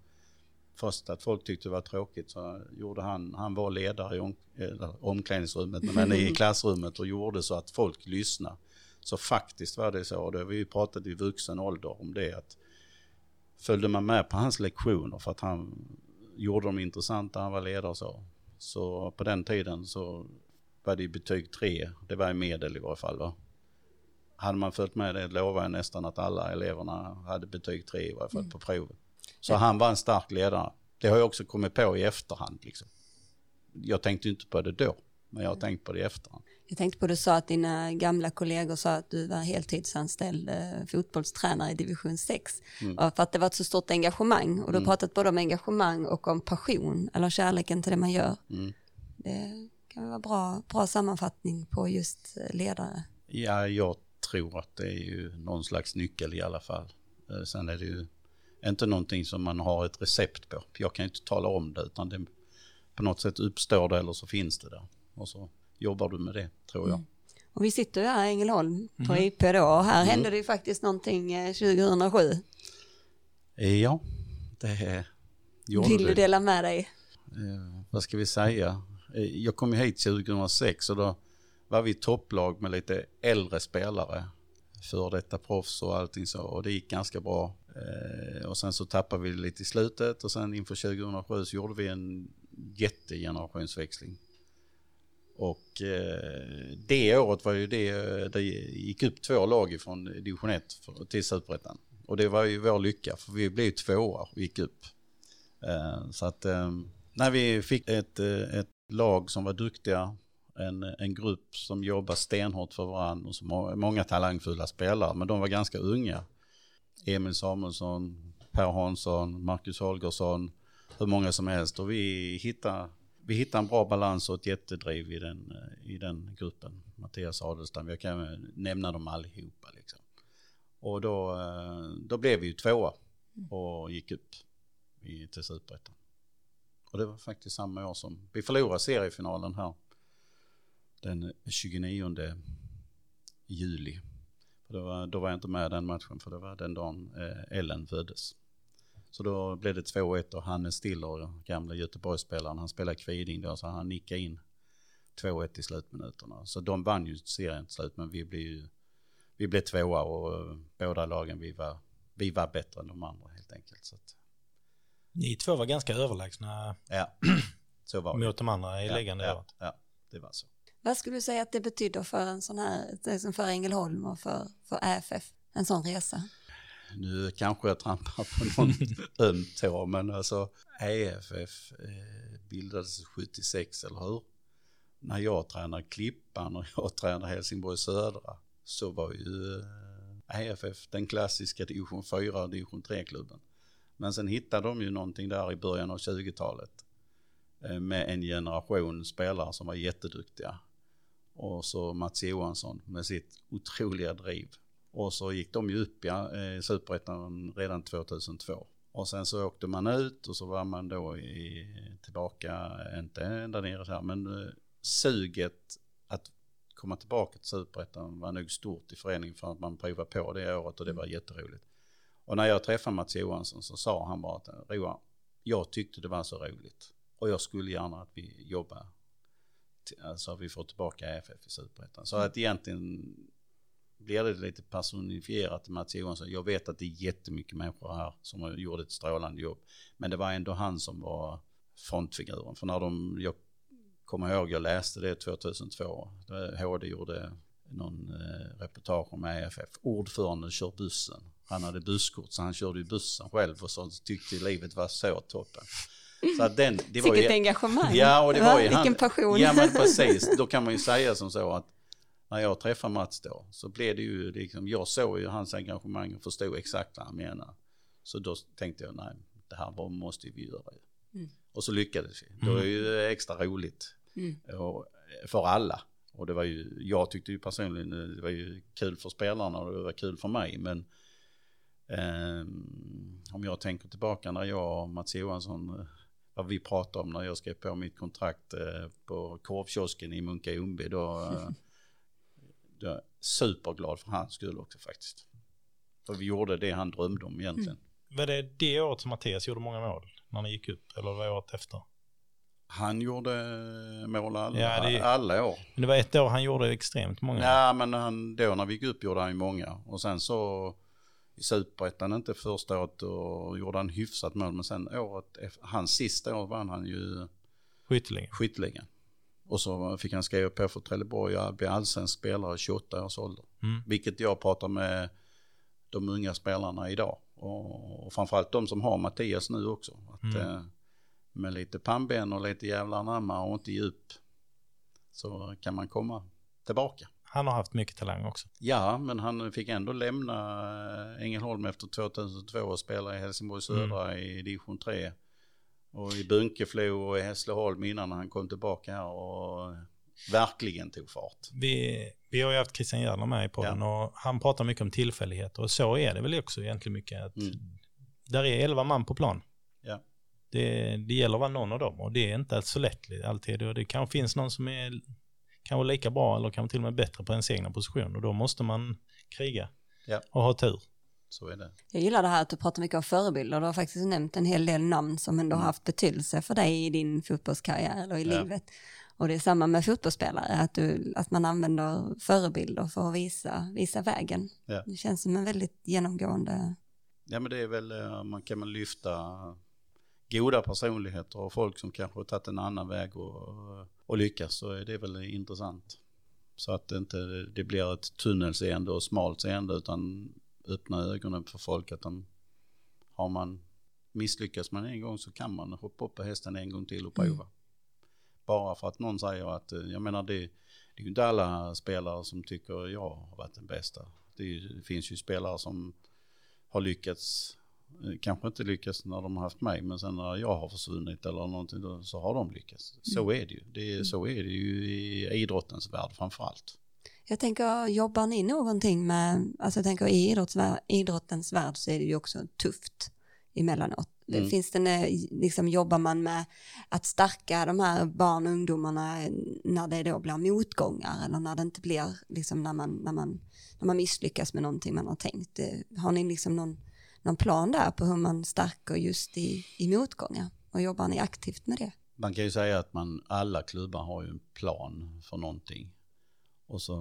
först att folk tyckte det var tråkigt så gjorde han, han var ledare i om, omklädningsrummet men i klassrummet och gjorde så att folk lyssnade. Så faktiskt var det så, och det har vi ju pratat i vuxen ålder om det att följde man med på hans lektioner för att han gjorde dem intressanta, han var ledare och så. Så på den tiden så var det betyg tre, det var i medel i varje fall. Va? Hade man följt med det lovar jag nästan att alla eleverna hade betyg tre i varje fall mm. på provet. Så ja. han var en stark ledare. Det har jag också kommit på i efterhand. Liksom. Jag tänkte inte på det då, men jag har tänkt på det i efterhand. Jag tänkte på det du sa att dina gamla kollegor sa att du var heltidsanställd eh, fotbollstränare i division 6. Mm. För att det var ett så stort engagemang och du har mm. pratat både om engagemang och om passion eller kärleken till det man gör. Mm. Det kan vara bra, bra sammanfattning på just eh, ledare. Ja, jag tror att det är ju någon slags nyckel i alla fall. Eh, sen är det ju inte någonting som man har ett recept på. Jag kan ju inte tala om det utan det på något sätt uppstår det eller så finns det där. Och så jobbar du med det tror jag. Mm. Och vi sitter ju här i Ängelholm på mm. IP då och här mm. hände det ju faktiskt någonting 2007. Eh, ja, det gjorde Vill du dela med dig? Eh, vad ska vi säga? Eh, jag kom hit 2006 och då var vi topplag med lite äldre spelare. För detta proffs och allting så och det gick ganska bra. Eh, och sen så tappade vi lite i slutet och sen inför 2007 så gjorde vi en jättegenerationsväxling. Och eh, det året var ju det, eh, det gick upp två lag från division 1 till superettan. Och det var ju vår lycka för vi blev tvåa och gick upp. Eh, så att eh, när vi fick ett, eh, ett lag som var duktiga, en, en grupp som jobbar stenhårt för varandra och som har många talangfulla spelare, men de var ganska unga. Emil Samuelsson, Per Hansson, Marcus Holgersson, hur många som helst och vi hittade vi hittade en bra balans och ett jättedriv i den, eh, i den gruppen. Mattias Adelstam, jag kan nämna dem allihopa. Liksom. Och då, eh, då blev vi ju tvåa och gick upp i, till superettan. Och det var faktiskt samma år som vi förlorade seriefinalen här den 29 juli. För var, då var jag inte med den matchen för det var den dagen eh, Ellen föddes. Så då blev det 2-1 och Hannes Stiller, gamla Göteborgsspelaren, han spelade Kviding då så han nickade in 2-1 i slutminuterna. Så de vann ju serien till slut men vi blev ju vi blev tvåa och uh, båda lagen vi var, vi var bättre än de andra helt enkelt. Så att... Ni två var ganska överlägsna ja, så var mot de andra i ja, ligan det ja. Ja, det var så. Vad skulle du säga att det betyder för en sån här, för Ängelholm och för, för AFF, en sån resa? Nu kanske jag trampar på någon öm tå, men alltså EFF eh, bildades 76, eller hur? När jag tränade Klippan och jag tränade Helsingborg Södra så var ju EFF eh, den klassiska division 4 och division 3-klubben. Men sen hittade de ju någonting där i början av 20-talet eh, med en generation spelare som var jätteduktiga. Och så Mats Johansson med sitt otroliga driv och så gick de ju upp i eh, superettan redan 2002. Och sen så åkte man ut och så var man då i, tillbaka, inte ända nere här, men eh, suget att komma tillbaka till superettan var nog stort i föreningen för att man provade på det året och det var jätteroligt. Och när jag träffade Mats Johansson så sa han bara att Roa, jag tyckte det var så roligt och jag skulle gärna att vi jobbar, alltså att vi får tillbaka EFF i superettan. Så att egentligen blir det lite personifierat Mats Johansson. Jag vet att det är jättemycket människor här som har gjort ett strålande jobb. Men det var ändå han som var frontfiguren. För när de, jag kommer ihåg, jag läste det 2002. HD gjorde någon eh, reportage om EFF. Ordföranden kör bussen. Han hade busskort så han körde ju bussen själv och så tyckte livet var så toppen. Så att den, det var Vilket ju, engagemang. Ja, och det var ju Vilken han, passion. Ja, men precis. Då kan man ju säga som så att när jag träffade Mats då så blev det ju liksom, jag såg ju hans engagemang och förstod exakt vad han menar. Så då tänkte jag, nej, det här måste vi göra. Mm. Och så lyckades vi. Mm. Det var ju extra roligt mm. och, för alla. Och det var ju, jag tyckte ju personligen, det var ju kul för spelarna och det var kul för mig. Men Um, om jag tänker tillbaka när jag och Mats Johansson, eh, vad vi pratade om när jag skrev på mitt kontrakt uh, på korvkiosken i Munka Ljungby, då, uh, då är jag superglad för hans skull också faktiskt. För vi gjorde det han drömde om egentligen. Mm. Var det det året som Mattias gjorde många mål? När ni gick upp? Eller var det året efter? Han gjorde mål alla, Ja, det- alla år. Men det var ett år han gjorde extremt många. Ja, men han, då när vi gick upp gjorde han ju många. Och sen så i superettan inte första året och gjorde han hyfsat mål. Men sen året, efter- hans sista år vann han ju skytteligan. Och så fick han skriva på för Trelleborg och bli allsvensk spelare i 28 års ålder. Mm. Vilket jag pratar med de unga spelarna idag. Och, och framförallt de som har Mattias nu också. Att, Mm. eh, med lite pannben och lite jävlar anamma och inte djup så kan man komma tillbaka. Han har haft mycket talang också. Ja, men han fick ändå lämna eh, Ängelholm efter 2002 och spela i Helsingborg Södra i division 3. Och i Bunkeflo och i Hässleholm innan han kom tillbaka här och verkligen tog fart. Vi, vi har ju haft Christian Järner med i podden och han pratar mycket om tillfälligheter och så är det väl också egentligen mycket. Att Mm. Där är elva man på plan. Ja. Det, det gäller att vara någon av dem och det är inte så lätt alltid. Och det kanske finns någon som är kanske lika bra eller kanske till och med bättre på ens egna position och då måste man kriga Ja. och ha tur. Så är det. Jag gillar det här att du pratar mycket om förebilder. Du har faktiskt nämnt en hel del namn som ändå har haft betydelse för dig i din fotbollskarriär eller i Ja. livet. Och det är samma med fotbollsspelare, att, du, att man använder förebilder för att visa, visa vägen. Ja. Det känns som en väldigt genomgående... Ja men det är väl, eh, man kan man lyfta goda personligheter och folk som kanske har tagit en annan väg och, och lyckas så är det väl intressant. Så att det inte det blir ett tunnelseende och smalt seende utan öppna ögonen för folk att de har man misslyckats man en gång så kan man hoppa upp på hästen en gång till och prova. Bara för att någon säger att, eh, jag menar det, det är ju inte alla spelare som tycker jag har varit den bästa. Det, är, det finns ju spelare som har lyckats, eh, kanske inte lyckats när de har haft mig, men sen när jag har försvunnit eller någonting så har de lyckats. Så är det ju. Det så är det ju i idrottens värld framför allt. Jag tänker, jobbar ni någonting med, alltså jag tänker i idrottens värld så är det ju också tufft emellanåt. Mm. Finns det, liksom jobbar man med att stärka de här barn och ungdomarna när det då blir motgångar eller när det inte blir, liksom när man, när man, när man misslyckas med någonting man har tänkt. Eh, Har ni liksom någon, någon plan där på hur man stärker just i, i motgångar? Och jobbar ni aktivt med det? Man kan ju säga att man, alla klubbar har ju en plan för någonting. Och så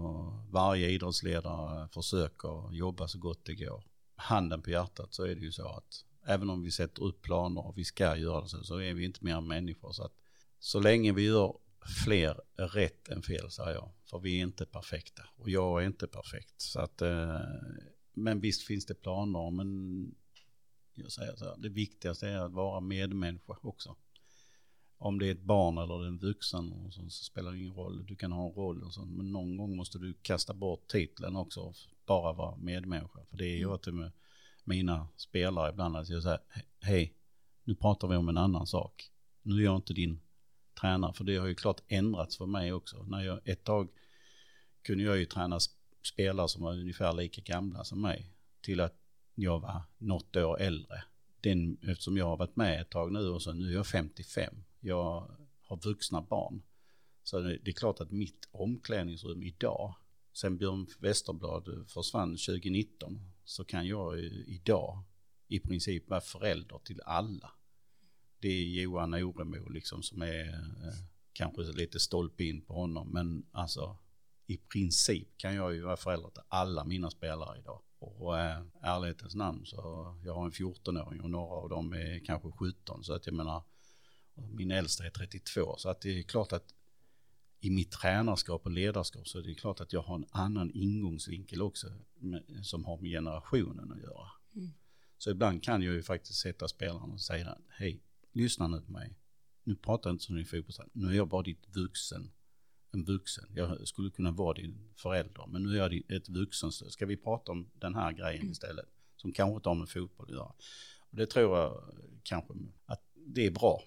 varje idrottsledare försöker jobba så gott det går. Handen på hjärtat så är det ju så att även om vi sätter upp planer och vi ska göra det så, så är vi inte mer än människor. Så att så länge vi gör fler rätt än fel säger jag. För vi är inte perfekta och jag är inte perfekt. Så att, eh, men visst finns det planer men jag säger så här, det viktigaste är att vara medmänniska också om det är ett barn eller en vuxen och så, så spelar det ingen roll. Du kan ha en roll och sånt. Men någon gång måste du kasta bort titeln också och bara vara medmänniska. För det är jag till med mina spelare ibland att jag säger hej, nu pratar vi om en annan sak. Nu är jag inte din tränare. För det har ju klart ändrats för mig också. När jag, ett tag kunde jag ju träna sp- spelare som var ungefär lika gamla som mig. Till att jag var något år äldre den, eftersom jag har varit med ett tag nu och så nu är jag 55. Jag har vuxna barn. Så det är klart att mitt omklädningsrum idag, sen Björn Westerblad försvann 2019, så kan jag idag i princip vara förälder till alla. Det är Johan Oremo liksom som är eh, kanske lite stolpe in på honom, men alltså i princip kan jag ju vara förälder till alla mina spelare idag. Och äh, ärlighetens namn så jag har en 14-åring och några av dem är kanske 17 så att jag menar min äldsta är 32 så att det är klart att i mitt tränarskap och ledarskap så är det klart att jag har en annan ingångsvinkel också med, som har med generationen att göra. Mm. Så ibland kan jag ju faktiskt sätta spelaren och säga hej, lyssna nu på mig. Nu pratar jag inte som din fotbollstränare, nu är jag bara ditt vuxen en vuxen. Jag skulle kunna vara din förälder, men nu är jag ett vuxenstöd. Ska vi prata om den här grejen istället? Som kanske inte har med fotboll att göra. Och det tror jag kanske att det är bra.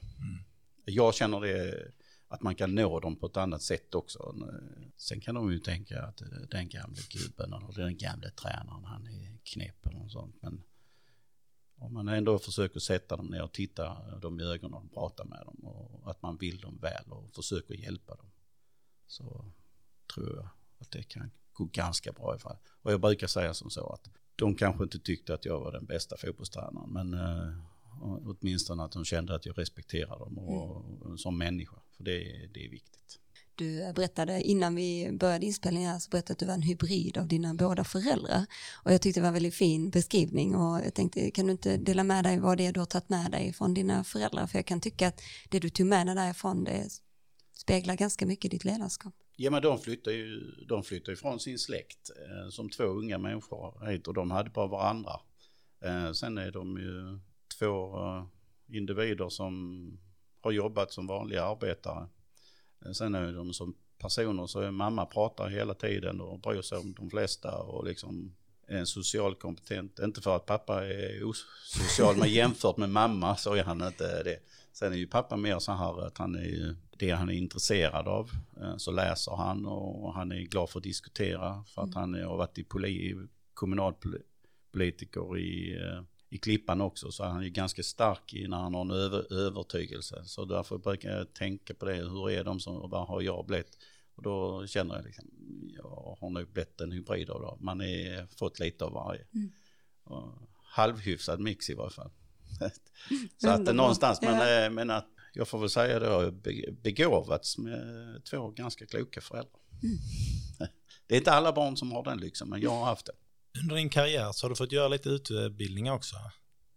Jag känner det att man kan nå dem på ett annat sätt också. Eh, sen kan de ju tänka att eh, den gamle gubben och den gamle tränaren, han är knäpp eller något sånt. Men Om man ändå försöker sätta dem ner och titta dem i ögonen och prata med dem och att man vill dem väl och försöker hjälpa dem. Så tror jag att det kan gå ganska bra i alla fall. Och jag brukar säga som så att de kanske inte tyckte att jag var den bästa fotbollstränaren men eh, åtminstone att de kände att jag respekterar dem och, mm. som människa. För det, det är viktigt. Du berättade innan vi började inspelningen här så berättade att du var en hybrid av dina båda föräldrar. Och jag tyckte det var en väldigt fin beskrivning och jag tänkte kan du inte dela med dig vad det är du har tagit med dig från dina föräldrar? För jag kan tycka att det du tog med dig därifrån det speglar ganska mycket ditt ledarskap. Ja men de flyttar ju, de flyttar ifrån sin släkt eh, som två unga människor och de hade bara varandra. Eh, sen är de ju två eh, individer som har jobbat som vanliga arbetare. Eh, sen är de som personer så är mamma pratar hela tiden och bryr sig om de flesta och liksom är en social kompetent. Inte för att pappa är osocial men jämfört med mamma så är han inte det. Sen är ju pappa mer så här att han är ju det han är intresserad av eh, så läser han och han är glad för att diskutera för att mm. han har varit i poli, kommunalpolitiker i i Klippan också så han är ganska stark när han har en över, övertygelse. Så därför brukar jag tänka på det, hur är de som, vad har jag blivit? Och då känner jag liksom, jag har nog blivit en hybrid av det. Man har fått lite av varje. Mm. halvhyfsad mix i varje fall. så att det någonstans, men, ja. Eh, men att jag får väl säga det har begåvats med två ganska kloka föräldrar. Mm. Det är inte alla barn som har den lyxen, men jag har haft det. Under din karriär så har du fått göra lite utbildning också.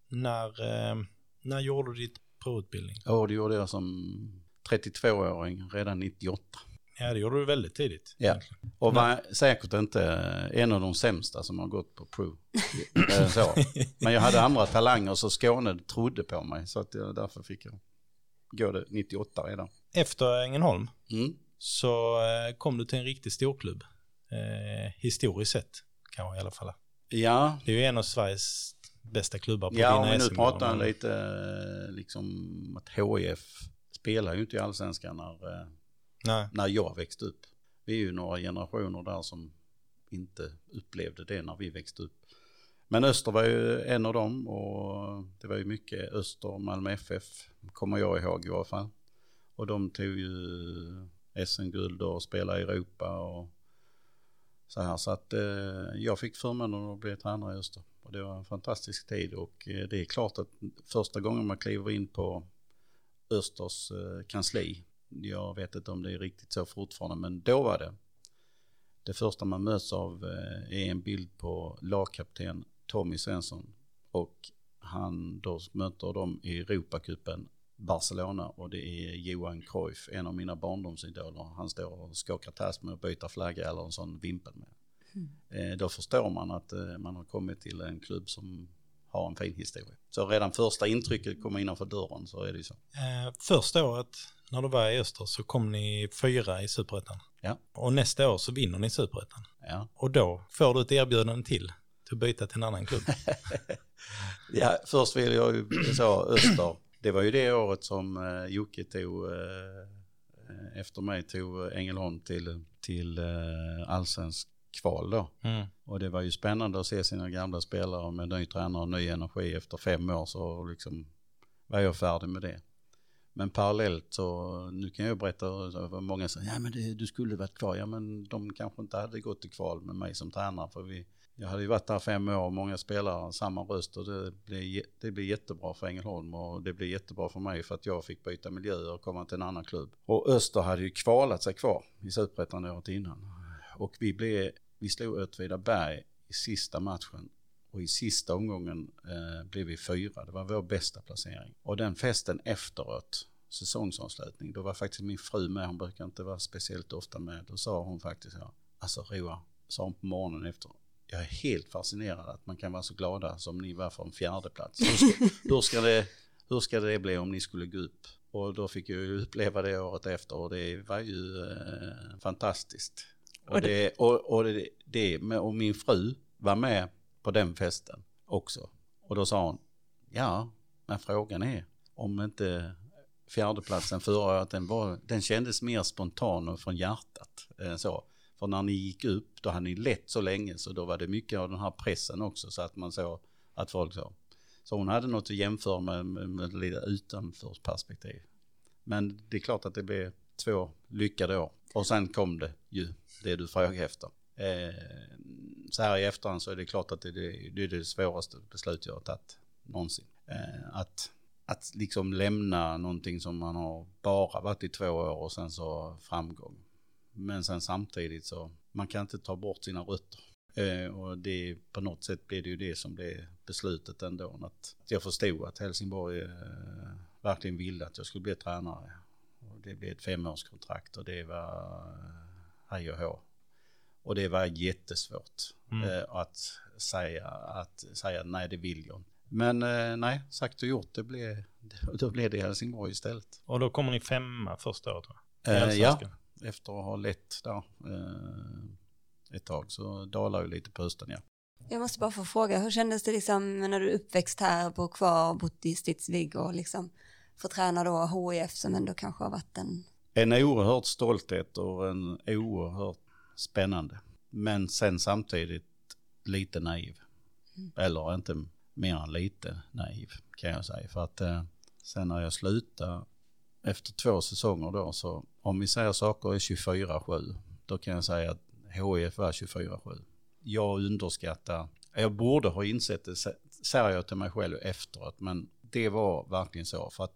När, eh, när gjorde du ditt provutbildning? Ja, det gjorde jag som 32-åring redan 98. Ja, det gjorde du väldigt tidigt. Ja, och var säkert inte en av de sämsta som har gått på prov. Eh, så. Men jag hade andra talanger så Skåne trodde på mig så att jag, därför fick jag gå det 98 redan. Efter Ängelholm mm. så eh, kom du till en riktig storklubb, eh, historiskt sett kanske i alla fall. Ja. Det är ju en av Sveriges bästa klubbar på Ja, vi nu pratar men... lite eh, liksom att HIF spelar ju inte i allsvenskan när, eh, när jag växte upp. Vi är ju några generationer där som inte upplevde det när vi växte upp. Men Öster var ju en av dem och det var ju mycket Öster, Malmö FF kommer jag ihåg i alla fall. Och de tog ju SM-guld och spelade i Europa och så här. Så att eh, jag fick förmånen att bli tränare i Öster. Och det var en fantastisk tid och eh, det är klart att första gången man kliver in på Östers eh, kansli, jag vet inte om det är riktigt så fortfarande, men då var det. Det första man möts av eh, är en bild på lagkapten Tommy Svensson och han då möter dem i Europacupen Barcelona och det är Johan Cruyff, en av mina barndomsidoler. Han står och skakar tass med att byta flagga eller en sån vimpel med. Mm. Då förstår man att eh, man har kommit till en klubb som har en fin historia. Så redan första intrycket kommer innanför dörren så är det ju så. Eh, första året när du var i Öster så kom ni fyra i Superettan. Ja. Och nästa år så vinner ni Superettan. Ja. Och då får du ett erbjudande till till att byta till en annan klubb. ja, först vill jag ju så Öster det var ju det året som eh, Jocke tog, eh, efter mig tog Ängelholm till, till eh, allsvensk kval då. Mm. Och det var ju spännande att se sina gamla spelare med ny tränare och ny energi efter fem år så liksom var jag färdig med det. Men parallellt så, nu kan jag berätta, så många säger, ja men det, du skulle varit kvar, ja men de kanske inte hade gått till kval med mig som tränare för vi, jag hade ju varit där fem år och många spelare, samma röst och det blev, det blev jättebra för Ängelholm och det blev jättebra för mig för att jag fick byta miljö och komma till en annan klubb. Och Öster hade ju kvalat sig kvar i Superettan året innan. Och vi, blev, vi slog Åtvidaberg i sista matchen och i sista omgången eh, blev vi fyra. Det var vår bästa placering. Och den festen efteråt, säsongsavslutning, då var faktiskt min fru med. Hon brukar inte vara speciellt ofta med. Då sa hon faktiskt ja, alltså Roa, sa hon på morgonen efter, jag är helt fascinerad att man kan vara så glada som ni var för en fjärde plats. Hur ska, hur ska, det, hur ska det bli om ni skulle gå upp? Och då fick jag ju uppleva det året efter och det var ju eh, fantastiskt. Och, det, och, och, det, det och min fru var med på den festen också. Och då sa hon, ja, men frågan är om inte fjärdeplatsen förra året, den, var, den kändes mer spontan och från hjärtat. Eh, så. För när ni gick upp, då hade ni lett så länge så då var det mycket av den här pressen också så att man såg att folk sa. Så hon hade något att jämföra med, med, med lite utanförsperspektiv. Men det är klart att det blev två lyckade år. Och sen kom det ju, det du frågade efter. Eh, så här i efterhand så är det klart att det, det, det är det svåraste beslut jag har tagit någonsin. Eh, att, att liksom lämna någonting som man har bara varit i två år och sen så framgång. Men sen samtidigt så, man kan inte ta bort sina rötter. Eh, och det, på något sätt blir det ju det som blev beslutet ändå. Att jag förstod att Helsingborg eh, verkligen ville att jag skulle bli tränare. Och det blev ett femårskontrakt och det var eh, hej och hå. Och det var jättesvårt mm. eh, att, säga, att säga nej det vill jag Men eh, nej, sagt och gjort, det blev, då blev det Helsingborg istället. Och då kommer ni femma första året va? Eh, ja, efter att ha lett där eh, ett tag så dalar ju lite på hösten ja. Jag måste bara få fråga, hur kändes det liksom när du uppväxt här, bor kvar, bott i Stidsvig och liksom får träna då HIF som ändå kanske har varit en... En oerhört stolthet och en oerhört spännande. Men sen samtidigt lite naiv. Mm. Eller inte mer än lite naiv kan jag säga. För att eh, sen när jag slutade efter två säsonger då så om vi säger saker är 24-7 då kan jag säga att HIF var 24-7. Jag underskattar, jag borde ha insett det, säger jag till mig själv efteråt, men det var verkligen så för att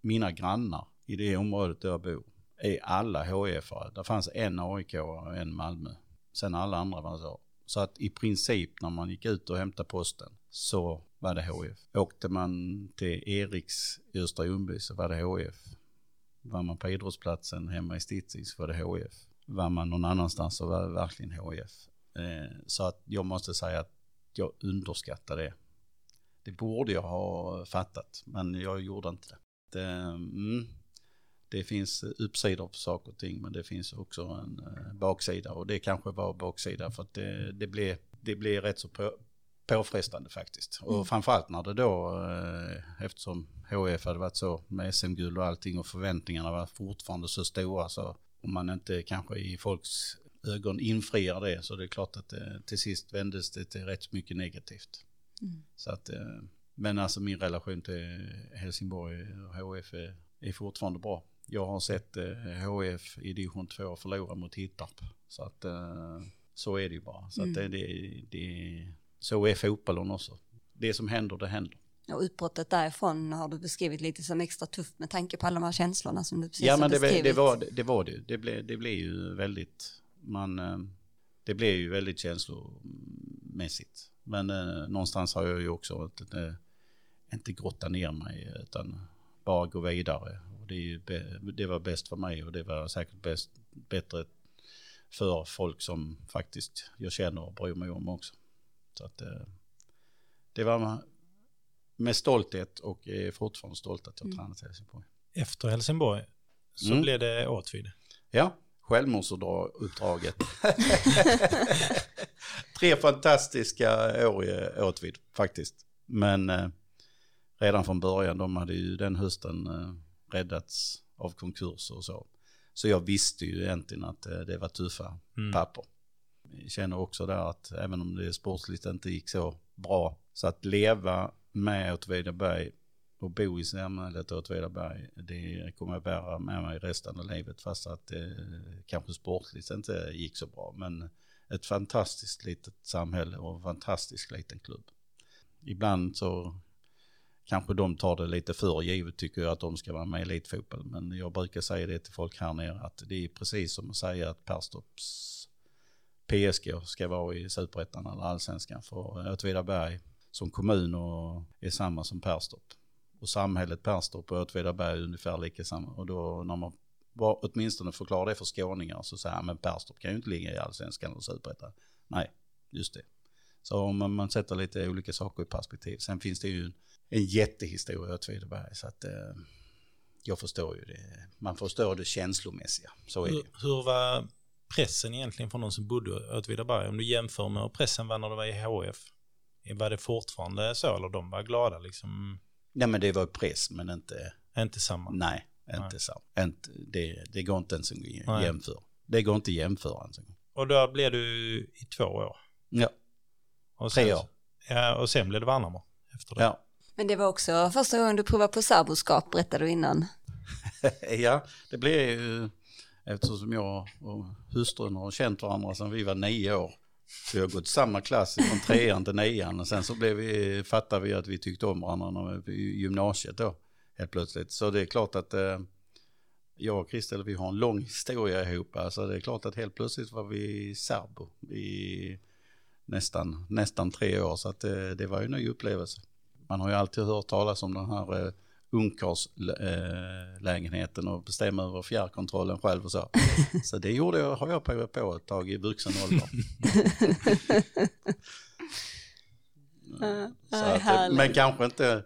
mina grannar i det området där jag bor är alla HIF-are. Det fanns en AIK och en Malmö. Sen alla andra var så. Så att i princip när man gick ut och hämtade posten så var det HIF. Åkte man till Eriks i Östra Ljungby så var det HIF. Var man på idrottsplatsen hemma i Stitzis så var det HIF. Var man någon annanstans så var det verkligen HIF. Eh, så att jag måste säga att jag underskattar det. Det borde jag ha fattat, men jag gjorde inte det. det mm, det finns uppsidor på saker och ting men det finns också en eh, baksida och det kanske var baksida för att det, det, blev, det blev rätt så påfrestande faktiskt. Och mm. framförallt när det då, eh, eftersom HF hade varit så med SM-guld och allting och förväntningarna var fortfarande så stora så om man inte kanske i folks ögon infriar det så det är klart att det, till sist vändes det till rätt mycket negativt. Mm. Så att, eh, men alltså min relation till Helsingborg och HF är, är fortfarande bra jag har sett HF eh, i division 2 förlora mot Hittarp. Så att så är det ju bara. Så, mm. att det, det, det, så är fotbollen också. Det som händer, det händer. Och utbrottet därifrån har du beskrivit lite som extra tufft med tanke på alla de här känslorna som du precis ja, har men det, beskrivit. det var det. Var det. Det, blev, det blev ju väldigt, man, eh, det blev ju väldigt känslomässigt. Men eh, någonstans har jag ju också inte, inte grottat ner mig utan bara gå vidare det, det var bäst för mig och det var säkert bäst, bättre för folk som faktiskt jag känner och bryr mig om också. Så att eh, det var med stolthet och är fortfarande stolt att jag mm. tränat i Helsingborg. Efter Helsingborg så mm. blev det Åtvid. Ja, självmordsuppdraget. Tre fantastiska år i Åtvid faktiskt. Men eh, redan från början, de hade ju den hösten eh, räddats av konkurser och så. Så jag visste ju egentligen att eh, det var tuffa mm. papper. Känner också där att även om det sportsligt inte gick så bra, så att leva med Åtvidaberg och bo i samhället Åtvidaberg, det kommer jag bära med mig resten av livet fast att det kanske sportligt inte gick så bra. Men ett fantastiskt litet samhälle och en fantastisk liten klubb. Ibland så kanske de tar det lite för givet tycker jag att de ska vara med i elitfotboll. Men jag brukar säga det till folk här nere att det är precis som att säga att Perstorps PSG ska vara i superettan eller allsvenskan. För Åtvidaberg som kommun och är samma som Perstorp. Och samhället Perstorp och Åtvidaberg är ungefär lika samma. Och då när man var, åtminstone förklarar det för skåningar så säger man Perstorp kan ju inte ligga i allsvenskan eller superettan. Nej, just det. Så om man, man sätter lite olika saker i perspektiv. Sen finns det ju en jättehistoria Åtvidaberg. Så att eh, jag förstår ju det. Man förstår det känslomässiga. Så är hur, det. hur var pressen egentligen från de som bodde i Åtvidaberg? Om du jämför med hur pressen var när du var i HF. Var det fortfarande så eller de var glada liksom? Nej men det var press men inte... Inte samma? Nej, inte nej. samma. Inte, det, det går inte ens att jämföra. Det går inte att jämföra ens. Och då blev du i två år? Ja. Och sen, Tre år. Ja, och sen blev det Värnamo efter det? Ja. Men det var också första gången du provade på särboskap, berättade du innan. ja, det blev ju eftersom jag och hustrun har känt varandra sedan vi var nio år. Vi har gått samma klass från trean till nian och sen så blev vi, fattade vi att vi tyckte om varandra när vi i gymnasiet då helt plötsligt. Så det är klart att eh, jag och Kristel vi har en lång historia ihop. Alltså det är klart att helt plötsligt var vi särbo i nästan, nästan tre år så att det, eh, det var ju en ny upplevelse. Man har ju alltid hört talas om den här eh, ungkarlslägenheten och bestämma över fjärrkontrollen själv och så. Så det gjorde jag, har jag provat på ett tag i vuxen ålder. att, men kanske inte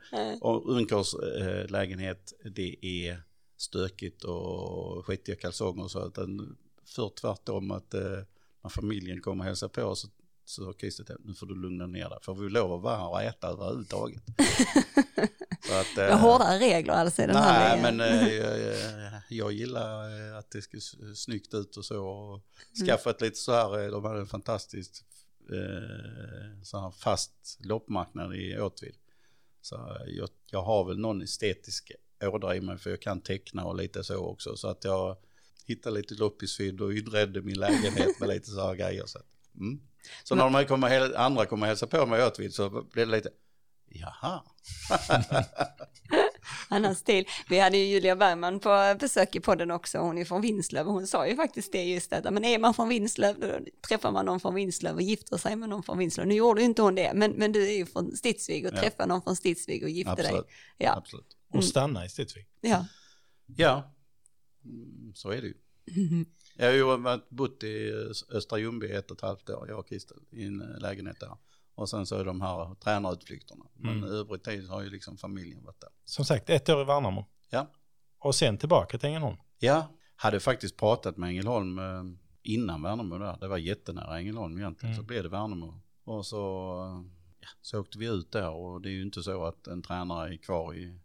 ungkarlslägenhet, det är stökigt och skitiga kalsonger och så, utan för tvärtom att eh, när familjen kommer och hälsar på så så Christer, nu får du lugna ner dig, får vi lov att vara här och äta överhuvudtaget? så att, eh, hårdare regler alltså i den nej, här men eh, jag, jag, gillar eh, att det ska se snyggt ut och så. Och mm. skaffat lite så här, eh, de hade en fantastisk eh, så här fast loppmarknad i Åtvid. Så jag, jag har väl någon estetisk ådra i mig för jag kan teckna och lite så också. Så att jag hittade lite loppisfydd och inredde min lägenhet med lite så här grejer. Så, mm. Så när de kommer, andra kommer hälsa på mig Åtvid så blir det lite, jaha. Annan stil. Vi hade ju Julia Bergman på besök i podden också, hon är från Vinslöv och hon sa ju faktiskt det just detta, men är man från Vinslöv då träffar man någon från Vinslöv och gifter sig med någon från Vinslöv. Nu gjorde ju inte hon det, men, men du är ju från Stidsvig och ja. träffar någon från Stidsvig och gifter Absolut. dig. Ja. Absolut. Och stanna i Stidsvig. Ja. Ja, mm, så är det ju. Jag har ju bott i Östra Ljungby ett och ett halvt år, jag och Kristel, i en lägenhet där. Och sen så är de här tränarutflykterna. Men mm. övrig tid har ju liksom familjen varit där. Som sagt, ett år i Värnamo. Ja. Och sen tillbaka till Ängelholm. Ja, hade faktiskt pratat med Ängelholm eh, innan Värnamo där. Det var jättenära Ängelholm egentligen. Mm. Så blev det Värnamo. Och så, ja, så åkte vi ut där och det är ju inte så att en tränare är kvar i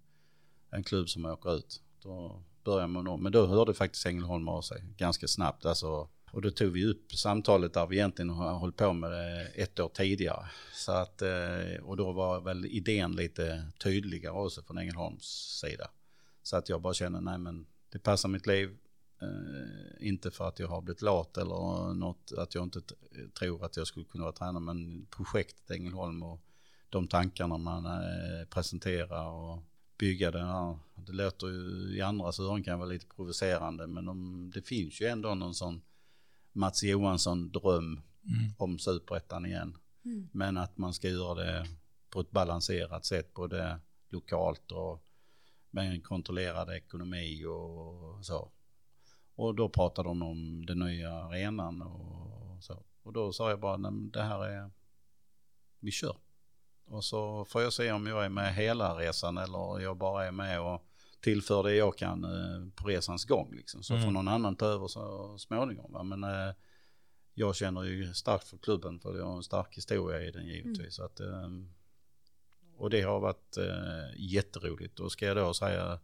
en klubb som åker ut. Då börjar med om. Men då hörde faktiskt Ängelholm av sig ganska snabbt. Alltså och då tog vi upp samtalet där vi egentligen har hållit på med det ett år tidigare. Så att, eh, och då var väl idén lite tydligare också från Ängelholms sida. Så att jag bara känner, nej men det passar mitt liv. Eh, inte för att jag har blivit lat eller något, att jag inte tror att jag skulle kunna vara tränare, men projektet Ängelholm och de tankarna man eh, presenterar och bygga det här. Det låter ju i andras öron kan vara lite provocerande, men de, det finns ju ändå någon sån Mats Johansson dröm mm. om superettan igen. Mm. Men att man ska göra det på ett balanserat sätt, både lokalt och med en kontrollerad ekonomi och så. Och då pratade de om den nya arenan och så. Och då sa jag bara, det här är, vi kör. Och så får jag se om jag är med hela resan eller jag bara är med och tillför det jag kan eh, på resans gång. Liksom. Så mm. får någon annan ta över så småningom. Va? Men eh, jag känner ju starkt för klubben för jag har en stark historia i den givetvis. Mm. Så att, eh, och det har varit eh, jätteroligt. Och ska jag då säga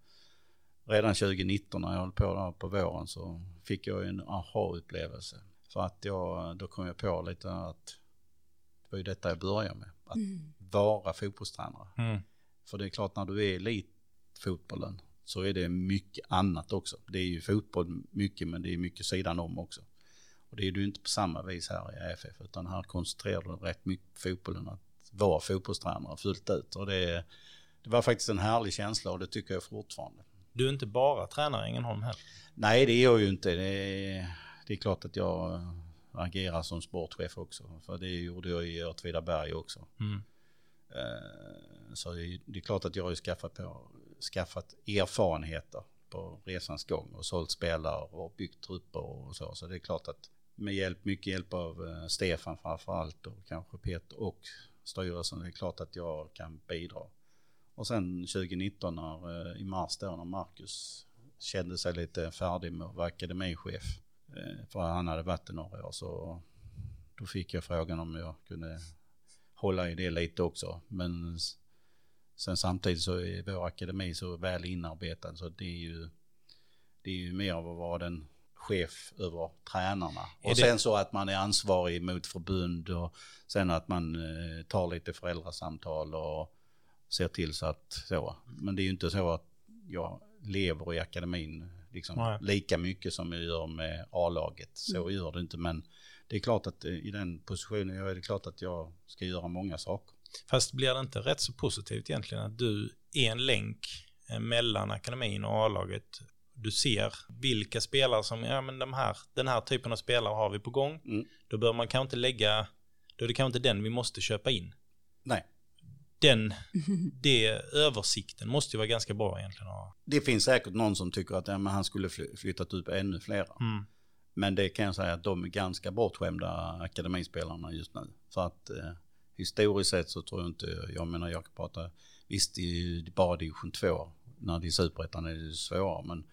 redan 2019 när jag höll på där på våren så fick jag en aha-upplevelse. För att jag, då kom jag på lite att det var ju detta jag började med. Att mm. Vara fotbollstränare. Mm. För det är klart när du är elitfotbollen så är det mycket annat också. Det är ju fotboll mycket men det är mycket sidan om också. Och det är du inte på samma vis här i AFF utan här koncentrerar du rätt mycket på fotbollen att vara fotbollstränare fullt ut. Och det, det var faktiskt en härlig känsla och det tycker jag fortfarande. Du är inte bara tränare i Ängelholm heller? Nej det är jag ju inte. Det är, det är klart att jag agerar som sportchef också. För det gjorde jag i Åtvidaberg också. Mm så så det är klart att jag har skaffat, på, skaffat erfarenheter på resans gång och sålt spelare och byggt trupper och så. Så det är klart att med hjälp, mycket hjälp av eh, Stefan framförallt och kanske Peter och styrelsen, det är klart att jag kan bidra. Och sen 2019 när, eh, i mars då när Marcus kände sig lite färdig med att vara akademichef, eh, för han hade varit det några år, så då fick jag frågan om jag kunde hålla i det lite också. Men sen samtidigt så är vår akademi så väl inarbetad så det är ju, det är ju mer av att vara den chef över tränarna. Är och sen så att man är ansvarig mot förbund och sen att man eh, tar lite föräldrasamtal och ser till så att så. Men det är ju inte så att jag lever i akademin liksom, lika mycket som jag gör med A-laget. Så gör det inte, men det är klart att eh, i den positionen jag är det klart att jag ska göra många saker. Fast blir det inte rätt så positivt egentligen att du är en länk eh, mellan akademin och A-laget? Du ser vilka spelare som, ja men de här, den här typen av spelare har vi på gång. Mm. Då bör man kanske inte lägga, då är det kanske inte den vi måste köpa in. Nej, Den, det översikten måste ju vara ganska bra egentligen. det finns säkert någon som tycker att ja, men han skulle fly- flyttat ut ännu flera. Mm. Men det kan jag säga att de är ganska bortskämda akademispelarna just nu. För att eh, historiskt sett så tror jag inte, jag menar jag kan prata, visst det bara division 2, när det är superettan är det svårare, men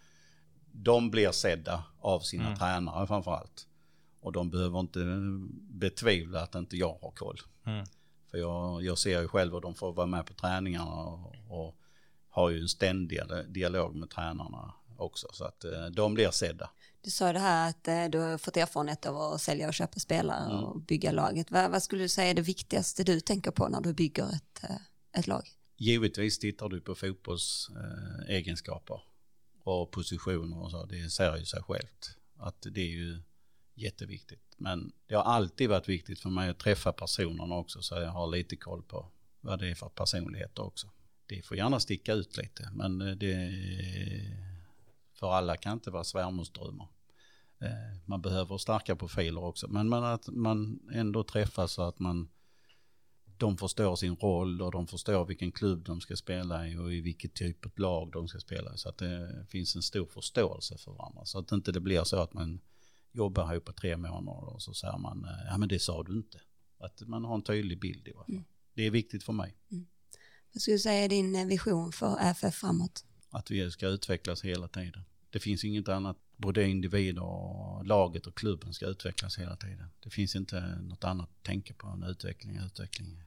de blir sedda av sina Mm. tränare framförallt. Och de behöver inte betvivla att inte jag har koll. Mm. För jag, jag ser ju själv och de får vara med på träningarna och, och har ju en ständig dialog med tränarna också. Så att eh, de blir sedda. Du sa det här att eh, du har fått erfarenhet av att sälja och köpa spelare Mm. och bygga laget. Vad, vad skulle du säga är det viktigaste du tänker på när du bygger ett, eh, ett lag? Givetvis tittar du på fotbollsegenskaper eh, egenskaper och positioner och så. Det säger ju sig självt att det är ju jätteviktigt. Men det har alltid varit viktigt för mig att träffa personerna också så jag har lite koll på vad det är för personligheter också. Det får gärna sticka ut lite men det för alla kan inte vara svärmorsdrömmar. Eh, Man behöver starka profiler också men men att man ändå träffas så att man de förstår sin roll och de förstår vilken klubb de ska spela i och i vilket typ av lag de ska spela i. Så att det finns en stor förståelse för varandra. Så att inte det blir så att man jobbar ihop på tre månader och så säger man, eh, ja men det sa du inte. Att man har en tydlig bild i alla fall. Det är viktigt för mig. Vad skulle du säga är din eh, vision för AFF framåt? Att vi ska utvecklas hela tiden. Det finns inget annat. Både individer och laget och klubben ska utvecklas hela tiden. Det finns inte något annat att tänka på än utveckling, utveckling.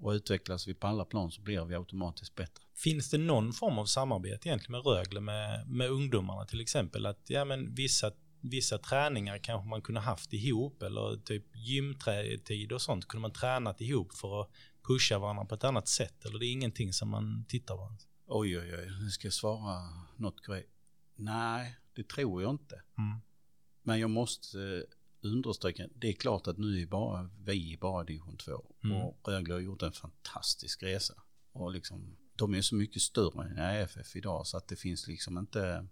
Och utvecklas vi på alla plan så blir vi automatiskt bättre. Finns det någon form av samarbete egentligen med Rögle med, med ungdomarna till exempel? Att ja, men vissa, vissa träningar kanske man kunde haft ihop eller typ gymtid och sånt kunde man tränat ihop för att pusha varandra på ett annat sätt eller det är ingenting som man tittar på? Oj, oj, oj, nu ska jag svara något grej. Nej, det tror jag inte. Mm. Men jag måste eh, understryka, det är klart att nu är bara vi bara division 2 Mm. och Rögle har gjort en fantastisk resa. Och liksom, de är så mycket större än AFF idag så att det finns liksom inte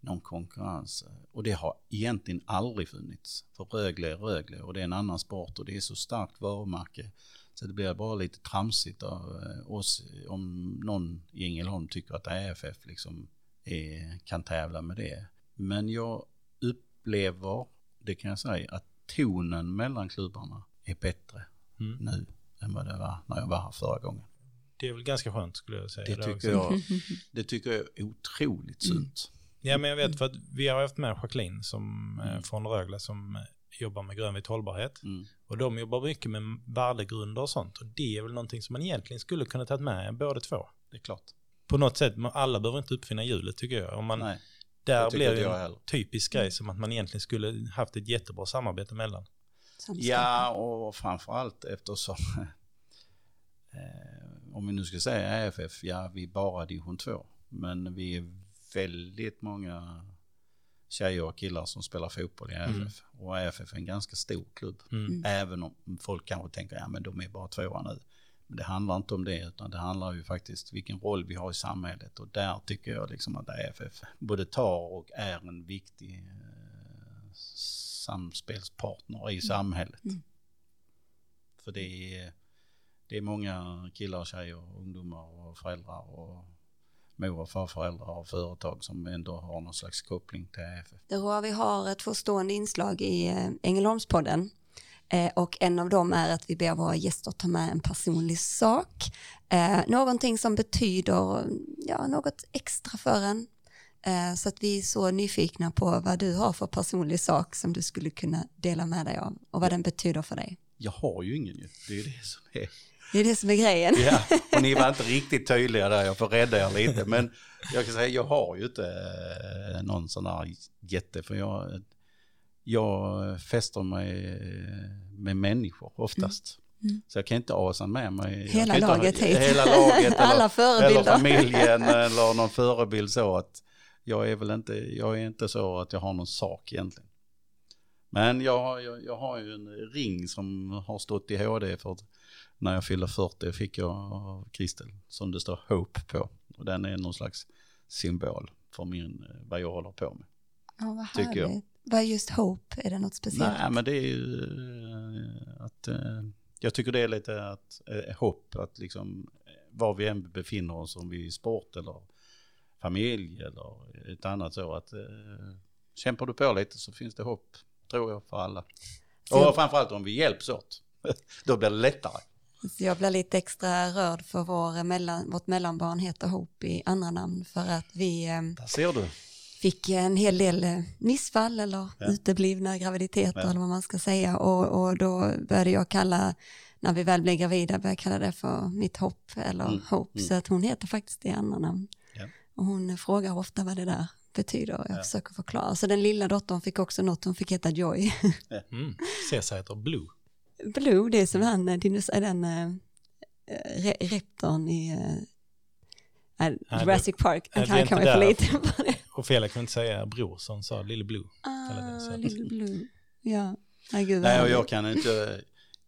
någon konkurrens. Och det har egentligen aldrig funnits. För Rögle är Rögle och det är en annan sport och det är så starkt varumärke. Så det blir bara lite tramsigt av eh, oss om någon i Ängelholm tycker att AFF liksom är, kan tävla med det. Men jag upplever, det kan jag säga, att tonen mellan klubbarna är bättre Mm. nu än vad det var när jag var här förra gången. Det är väl ganska skönt skulle jag säga. Det också. tycker jag, det tycker jag är otroligt sunt. Ja, men jag vet för att vi har haft med Jacqueline som, eh, Mm. från Rögle som eh, jobbar med grönvit hållbarhet. Mm. Och de jobbar mycket med värdegrunder och sånt. Och det är väl någonting som man egentligen skulle kunna ta med båda två. Det är klart. På något sätt, alla behöver inte uppfinna hjulet tycker jag. Om man, Nej, där blir det en typisk grej som att man egentligen skulle haft ett jättebra samarbete mellan. Ja, och framförallt eftersom, eh, om vi nu ska säga AFF, ja vi är bara division 2. Men vi är väldigt många tjejer och killar som spelar fotboll i AFF. Mm. Och AFF är en ganska stor klubb. Mm. Även om folk kanske tänker, ja men de är bara tvåa nu. Men det handlar inte om det, utan det handlar ju faktiskt vilken roll vi har i samhället. Och där tycker jag liksom att AFF både tar och är en viktig eh, samspelspartner i samhället. Mm. För det är, det är många killar, tjejer, ungdomar och föräldrar och mor och farföräldrar och företag som ändå har någon slags koppling till AFF. Det Roa, vi har två stående inslag i eh, Ängelholmspodden. Eh, och en av dem är att vi ber våra gäster ta med en personlig sak. Eh, någonting som betyder ja, något extra för en. Eh, så att vi är så nyfikna på vad du har för personlig sak som du skulle kunna dela med dig av och vad den betyder för dig. Jag har ju ingen ju, det är det som är. Det är det som är grejen. Ja, och ni var inte riktigt tydliga där, jag får rädda er lite. Men jag kan säga, jag har ju inte någon sån här jätte, för jag, jag fäster mig med människor oftast. Mm. Så jag kan inte asa med mig. Hela laget hit. Hela laget Alla eller, förebilder. eller familjen eller någon förebild så att jag är väl inte, jag är inte så att jag har någon sak egentligen. Men jag, jag, jag har ju en ring som har stått i HD för när jag fyllde 40 fick jag av Kristel som det står Hope på. Och den är någon slags symbol för min, vad jag håller på med. Ja, vad Tycker jag. Vad är just Hope? Är det något speciellt? Nej, men det är ju eh, att eh, jag tycker det är lite att eh, hopp att liksom var vi än befinner oss, om vi är i sport eller familj eller ett annat så att kämpar du på lite så finns det hopp, tror jag, för alla. Och framförallt om vi hjälps åt, då blir det lättare. Så jag blir lite extra rörd för vår mellan, vårt mellanbarn heter Hope i andra namn för att vi Där ser du. Fick en hel del eh, missfall eller Ja. uteblivna graviditeter Ja. eller vad man ska säga och, och då började jag kalla, när vi väl blev gravida, började jag kalla det för mitt hopp eller Mm, Hope mm. så att hon heter faktiskt det andra namn. Ja. Och hon frågar ofta vad det där betyder och jag Ja. försöker förklara. Så den lilla dottern fick också något, hon fick heta Joy. Mm. Caesar heter Blue. Blue, det är som han, eh, den äh, re- reptorn i äh, det- Jurassic Park. Den nej, kan det är jag kan inte vara för lite på det. Ophelia kunde inte säga bror så hon sa Lille Blue. Ah, Little Blue. Ja, nej gud vad Nej, och jag kan inte,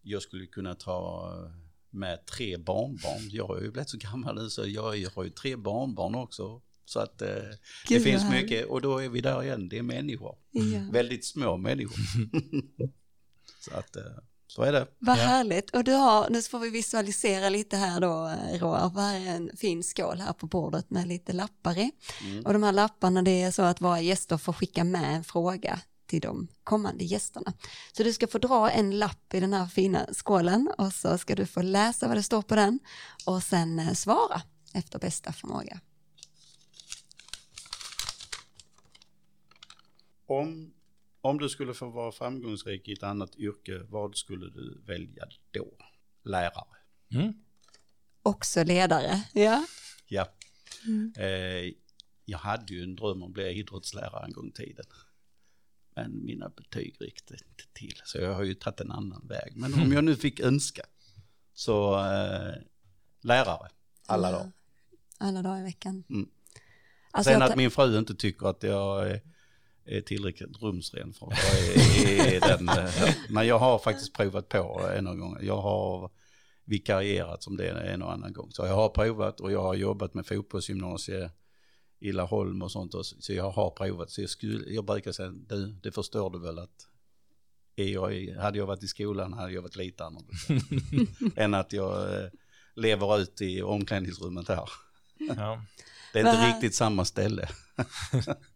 jag skulle kunna ta med tre barnbarn. Jag har ju blivit så gammal nu så jag har ju tre barnbarn också. Så att eh, det finns mycket, och då är vi där igen, det är människor. Ja. Väldigt små människor. så att, eh, så är det. Vad Ja. härligt. Och du har, nu får vi visualisera lite här då, eh, Roar. Vad är en fin skål här på bordet med lite lappar i. Mm. Och de här lapparna, det är så att våra gäster får skicka med en fråga till de kommande gästerna. Så du ska få dra en lapp i den här fina skålen och så ska du få läsa vad det står på den och sen eh, svara efter bästa förmåga. Om, om du skulle få vara framgångsrik i ett annat yrke, vad skulle du välja då? Lärare. Mm. Också ledare. Ja. Ja. Eh, jag hade ju en dröm om att bli idrottslärare en gång i tiden. Men mina betyg räckte inte till. Så jag har ju tagit en annan väg. Men om jag nu fick önska så eh, lärare alla dagar. Alla dagar i veckan. Mm. Alltså Sen att min fru inte tycker att jag är, tillräckligt rumsren för att jag är, är den. eh, Men jag har faktiskt provat på en av gånger. Jag har vikarierat som det en och annan gång. Så jag har provat och jag har jobbat med fotbollsgymnasie i Laholm och sånt. också. Så jag har provat. Så jag, skulle, jag brukar säga, du, det förstår du väl att är jag, i- hade jag varit i skolan hade jag varit lite annorlunda. än att jag eh, lever ut i omklädningsrummet här. Ja. Det är inte Vad- riktigt samma ställe.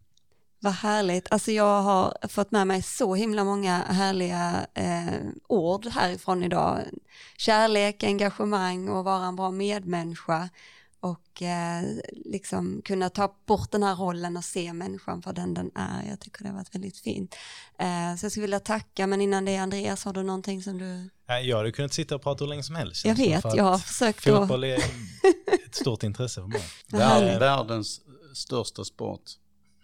Vad härligt. Alltså jag har fått med mig så himla många härliga eh, ord härifrån idag. Kärlek, engagemang och vara en bra medmänniska. Och eh, liksom kunna ta bort den här rollen och se människan för den den är. Jag tycker det har varit väldigt fint. Eh, så jag skulle vilja tacka, men innan det Andreas, har du någonting som du... Nej, Jag hade kunnat sitta och prata hur länge som helst. Jag vet, jag har försökt att... Fotboll är ett stort intresse för mig. Världens största sport.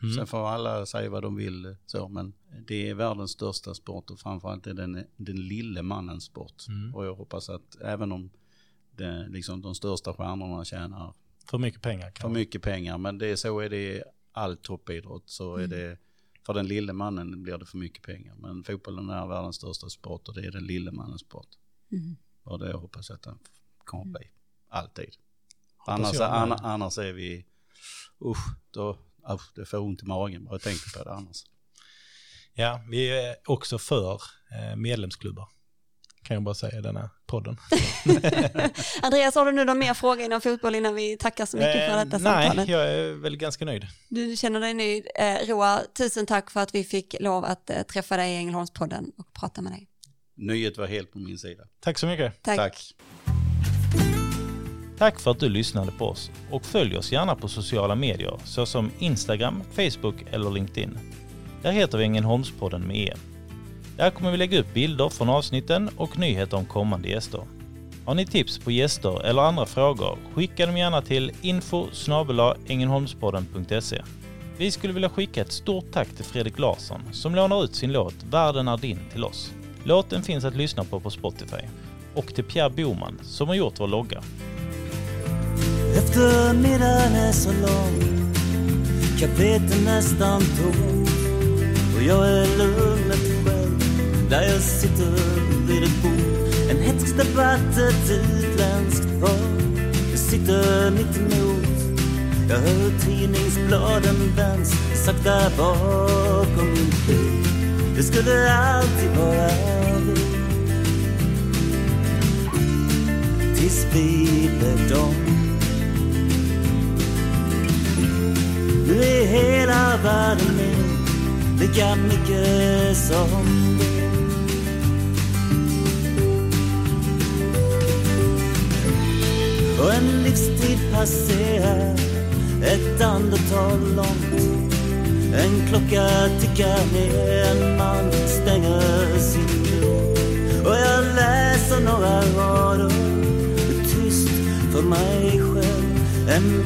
Mm. Sen får alla säga vad de vill så, men det är världens största sport och framförallt är den, den lille mannens sport. Mm. Och jag hoppas att även om det, liksom, de största stjärnorna tjänar För mycket pengar. för mycket pengar, men det så är det i all toppidrott så Mm. är det för den lille mannen blir det för mycket pengar. Men fotbollen är världens största sport och det är den lille mannens sport. Mm. Och det hoppas jag att den kommer bli. Alltid. Hoppas Annars, anna- annars är vi, usch, då, usch, det får ont i magen bara jag tänker på det annars. Ja, vi är också för eh, medlemsklubbar. Kan jag bara säga i den här podden. Andreas, har du nu någon mer fråga inom fotboll innan vi tackar så mycket för Eh, detta Nej, samtalet? jag är väl ganska nöjd. Du känner dig nöjd. Eh, Roa, tusen tack för att vi fick lov att eh, träffa dig i Ängelholmspodden och prata med dig. Nöjet var helt på min sida. Tack så mycket. Tack. Tack. Tack för att du lyssnade på oss och följ oss gärna på sociala medier såsom Instagram, Facebook eller LinkedIn. Där heter vi Ängelholmspodden med E. Där kommer vi lägga upp bilder från avsnitten och nyheter om kommande gäster. Har ni tips på gäster eller andra frågor, skicka dem gärna till info Vi skulle vilja skicka ett stort tack till Fredrik Larsson som lånar ut sin låt Världen är din till oss. Låten finns att lyssna på på Spotify. och till Pierre Boman som har gjort vår logga. Eftermiddagen är så lång. Kaféet är nästan tomt Och jag är lugnet själv. Där jag sitter vid ett bord. En hätsk debatt, ett utländskt par Jag sitter mitt emot. Jag hör tidningsbladen vänds Sakta bakom min bil. Det skulle alltid vara vi Tills vi blev dem Nu är hela världen min lika mycket som du. Och en livstid passerar ett andetag långt En klocka tickar ner, en man stänger sin dörr Och jag läser några rader tyst för mig själv en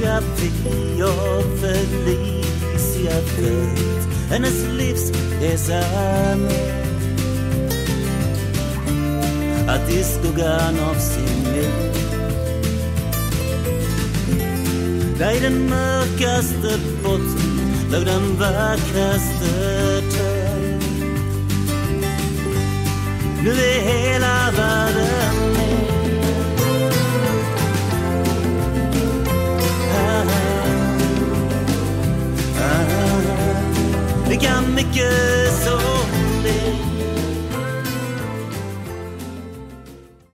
biografi och Felicia Fält Hennes livsresa med Att i skuggan av sin mor Där i den mörkaste botten låg den vackraste tön Nu är hela världen lika mycket som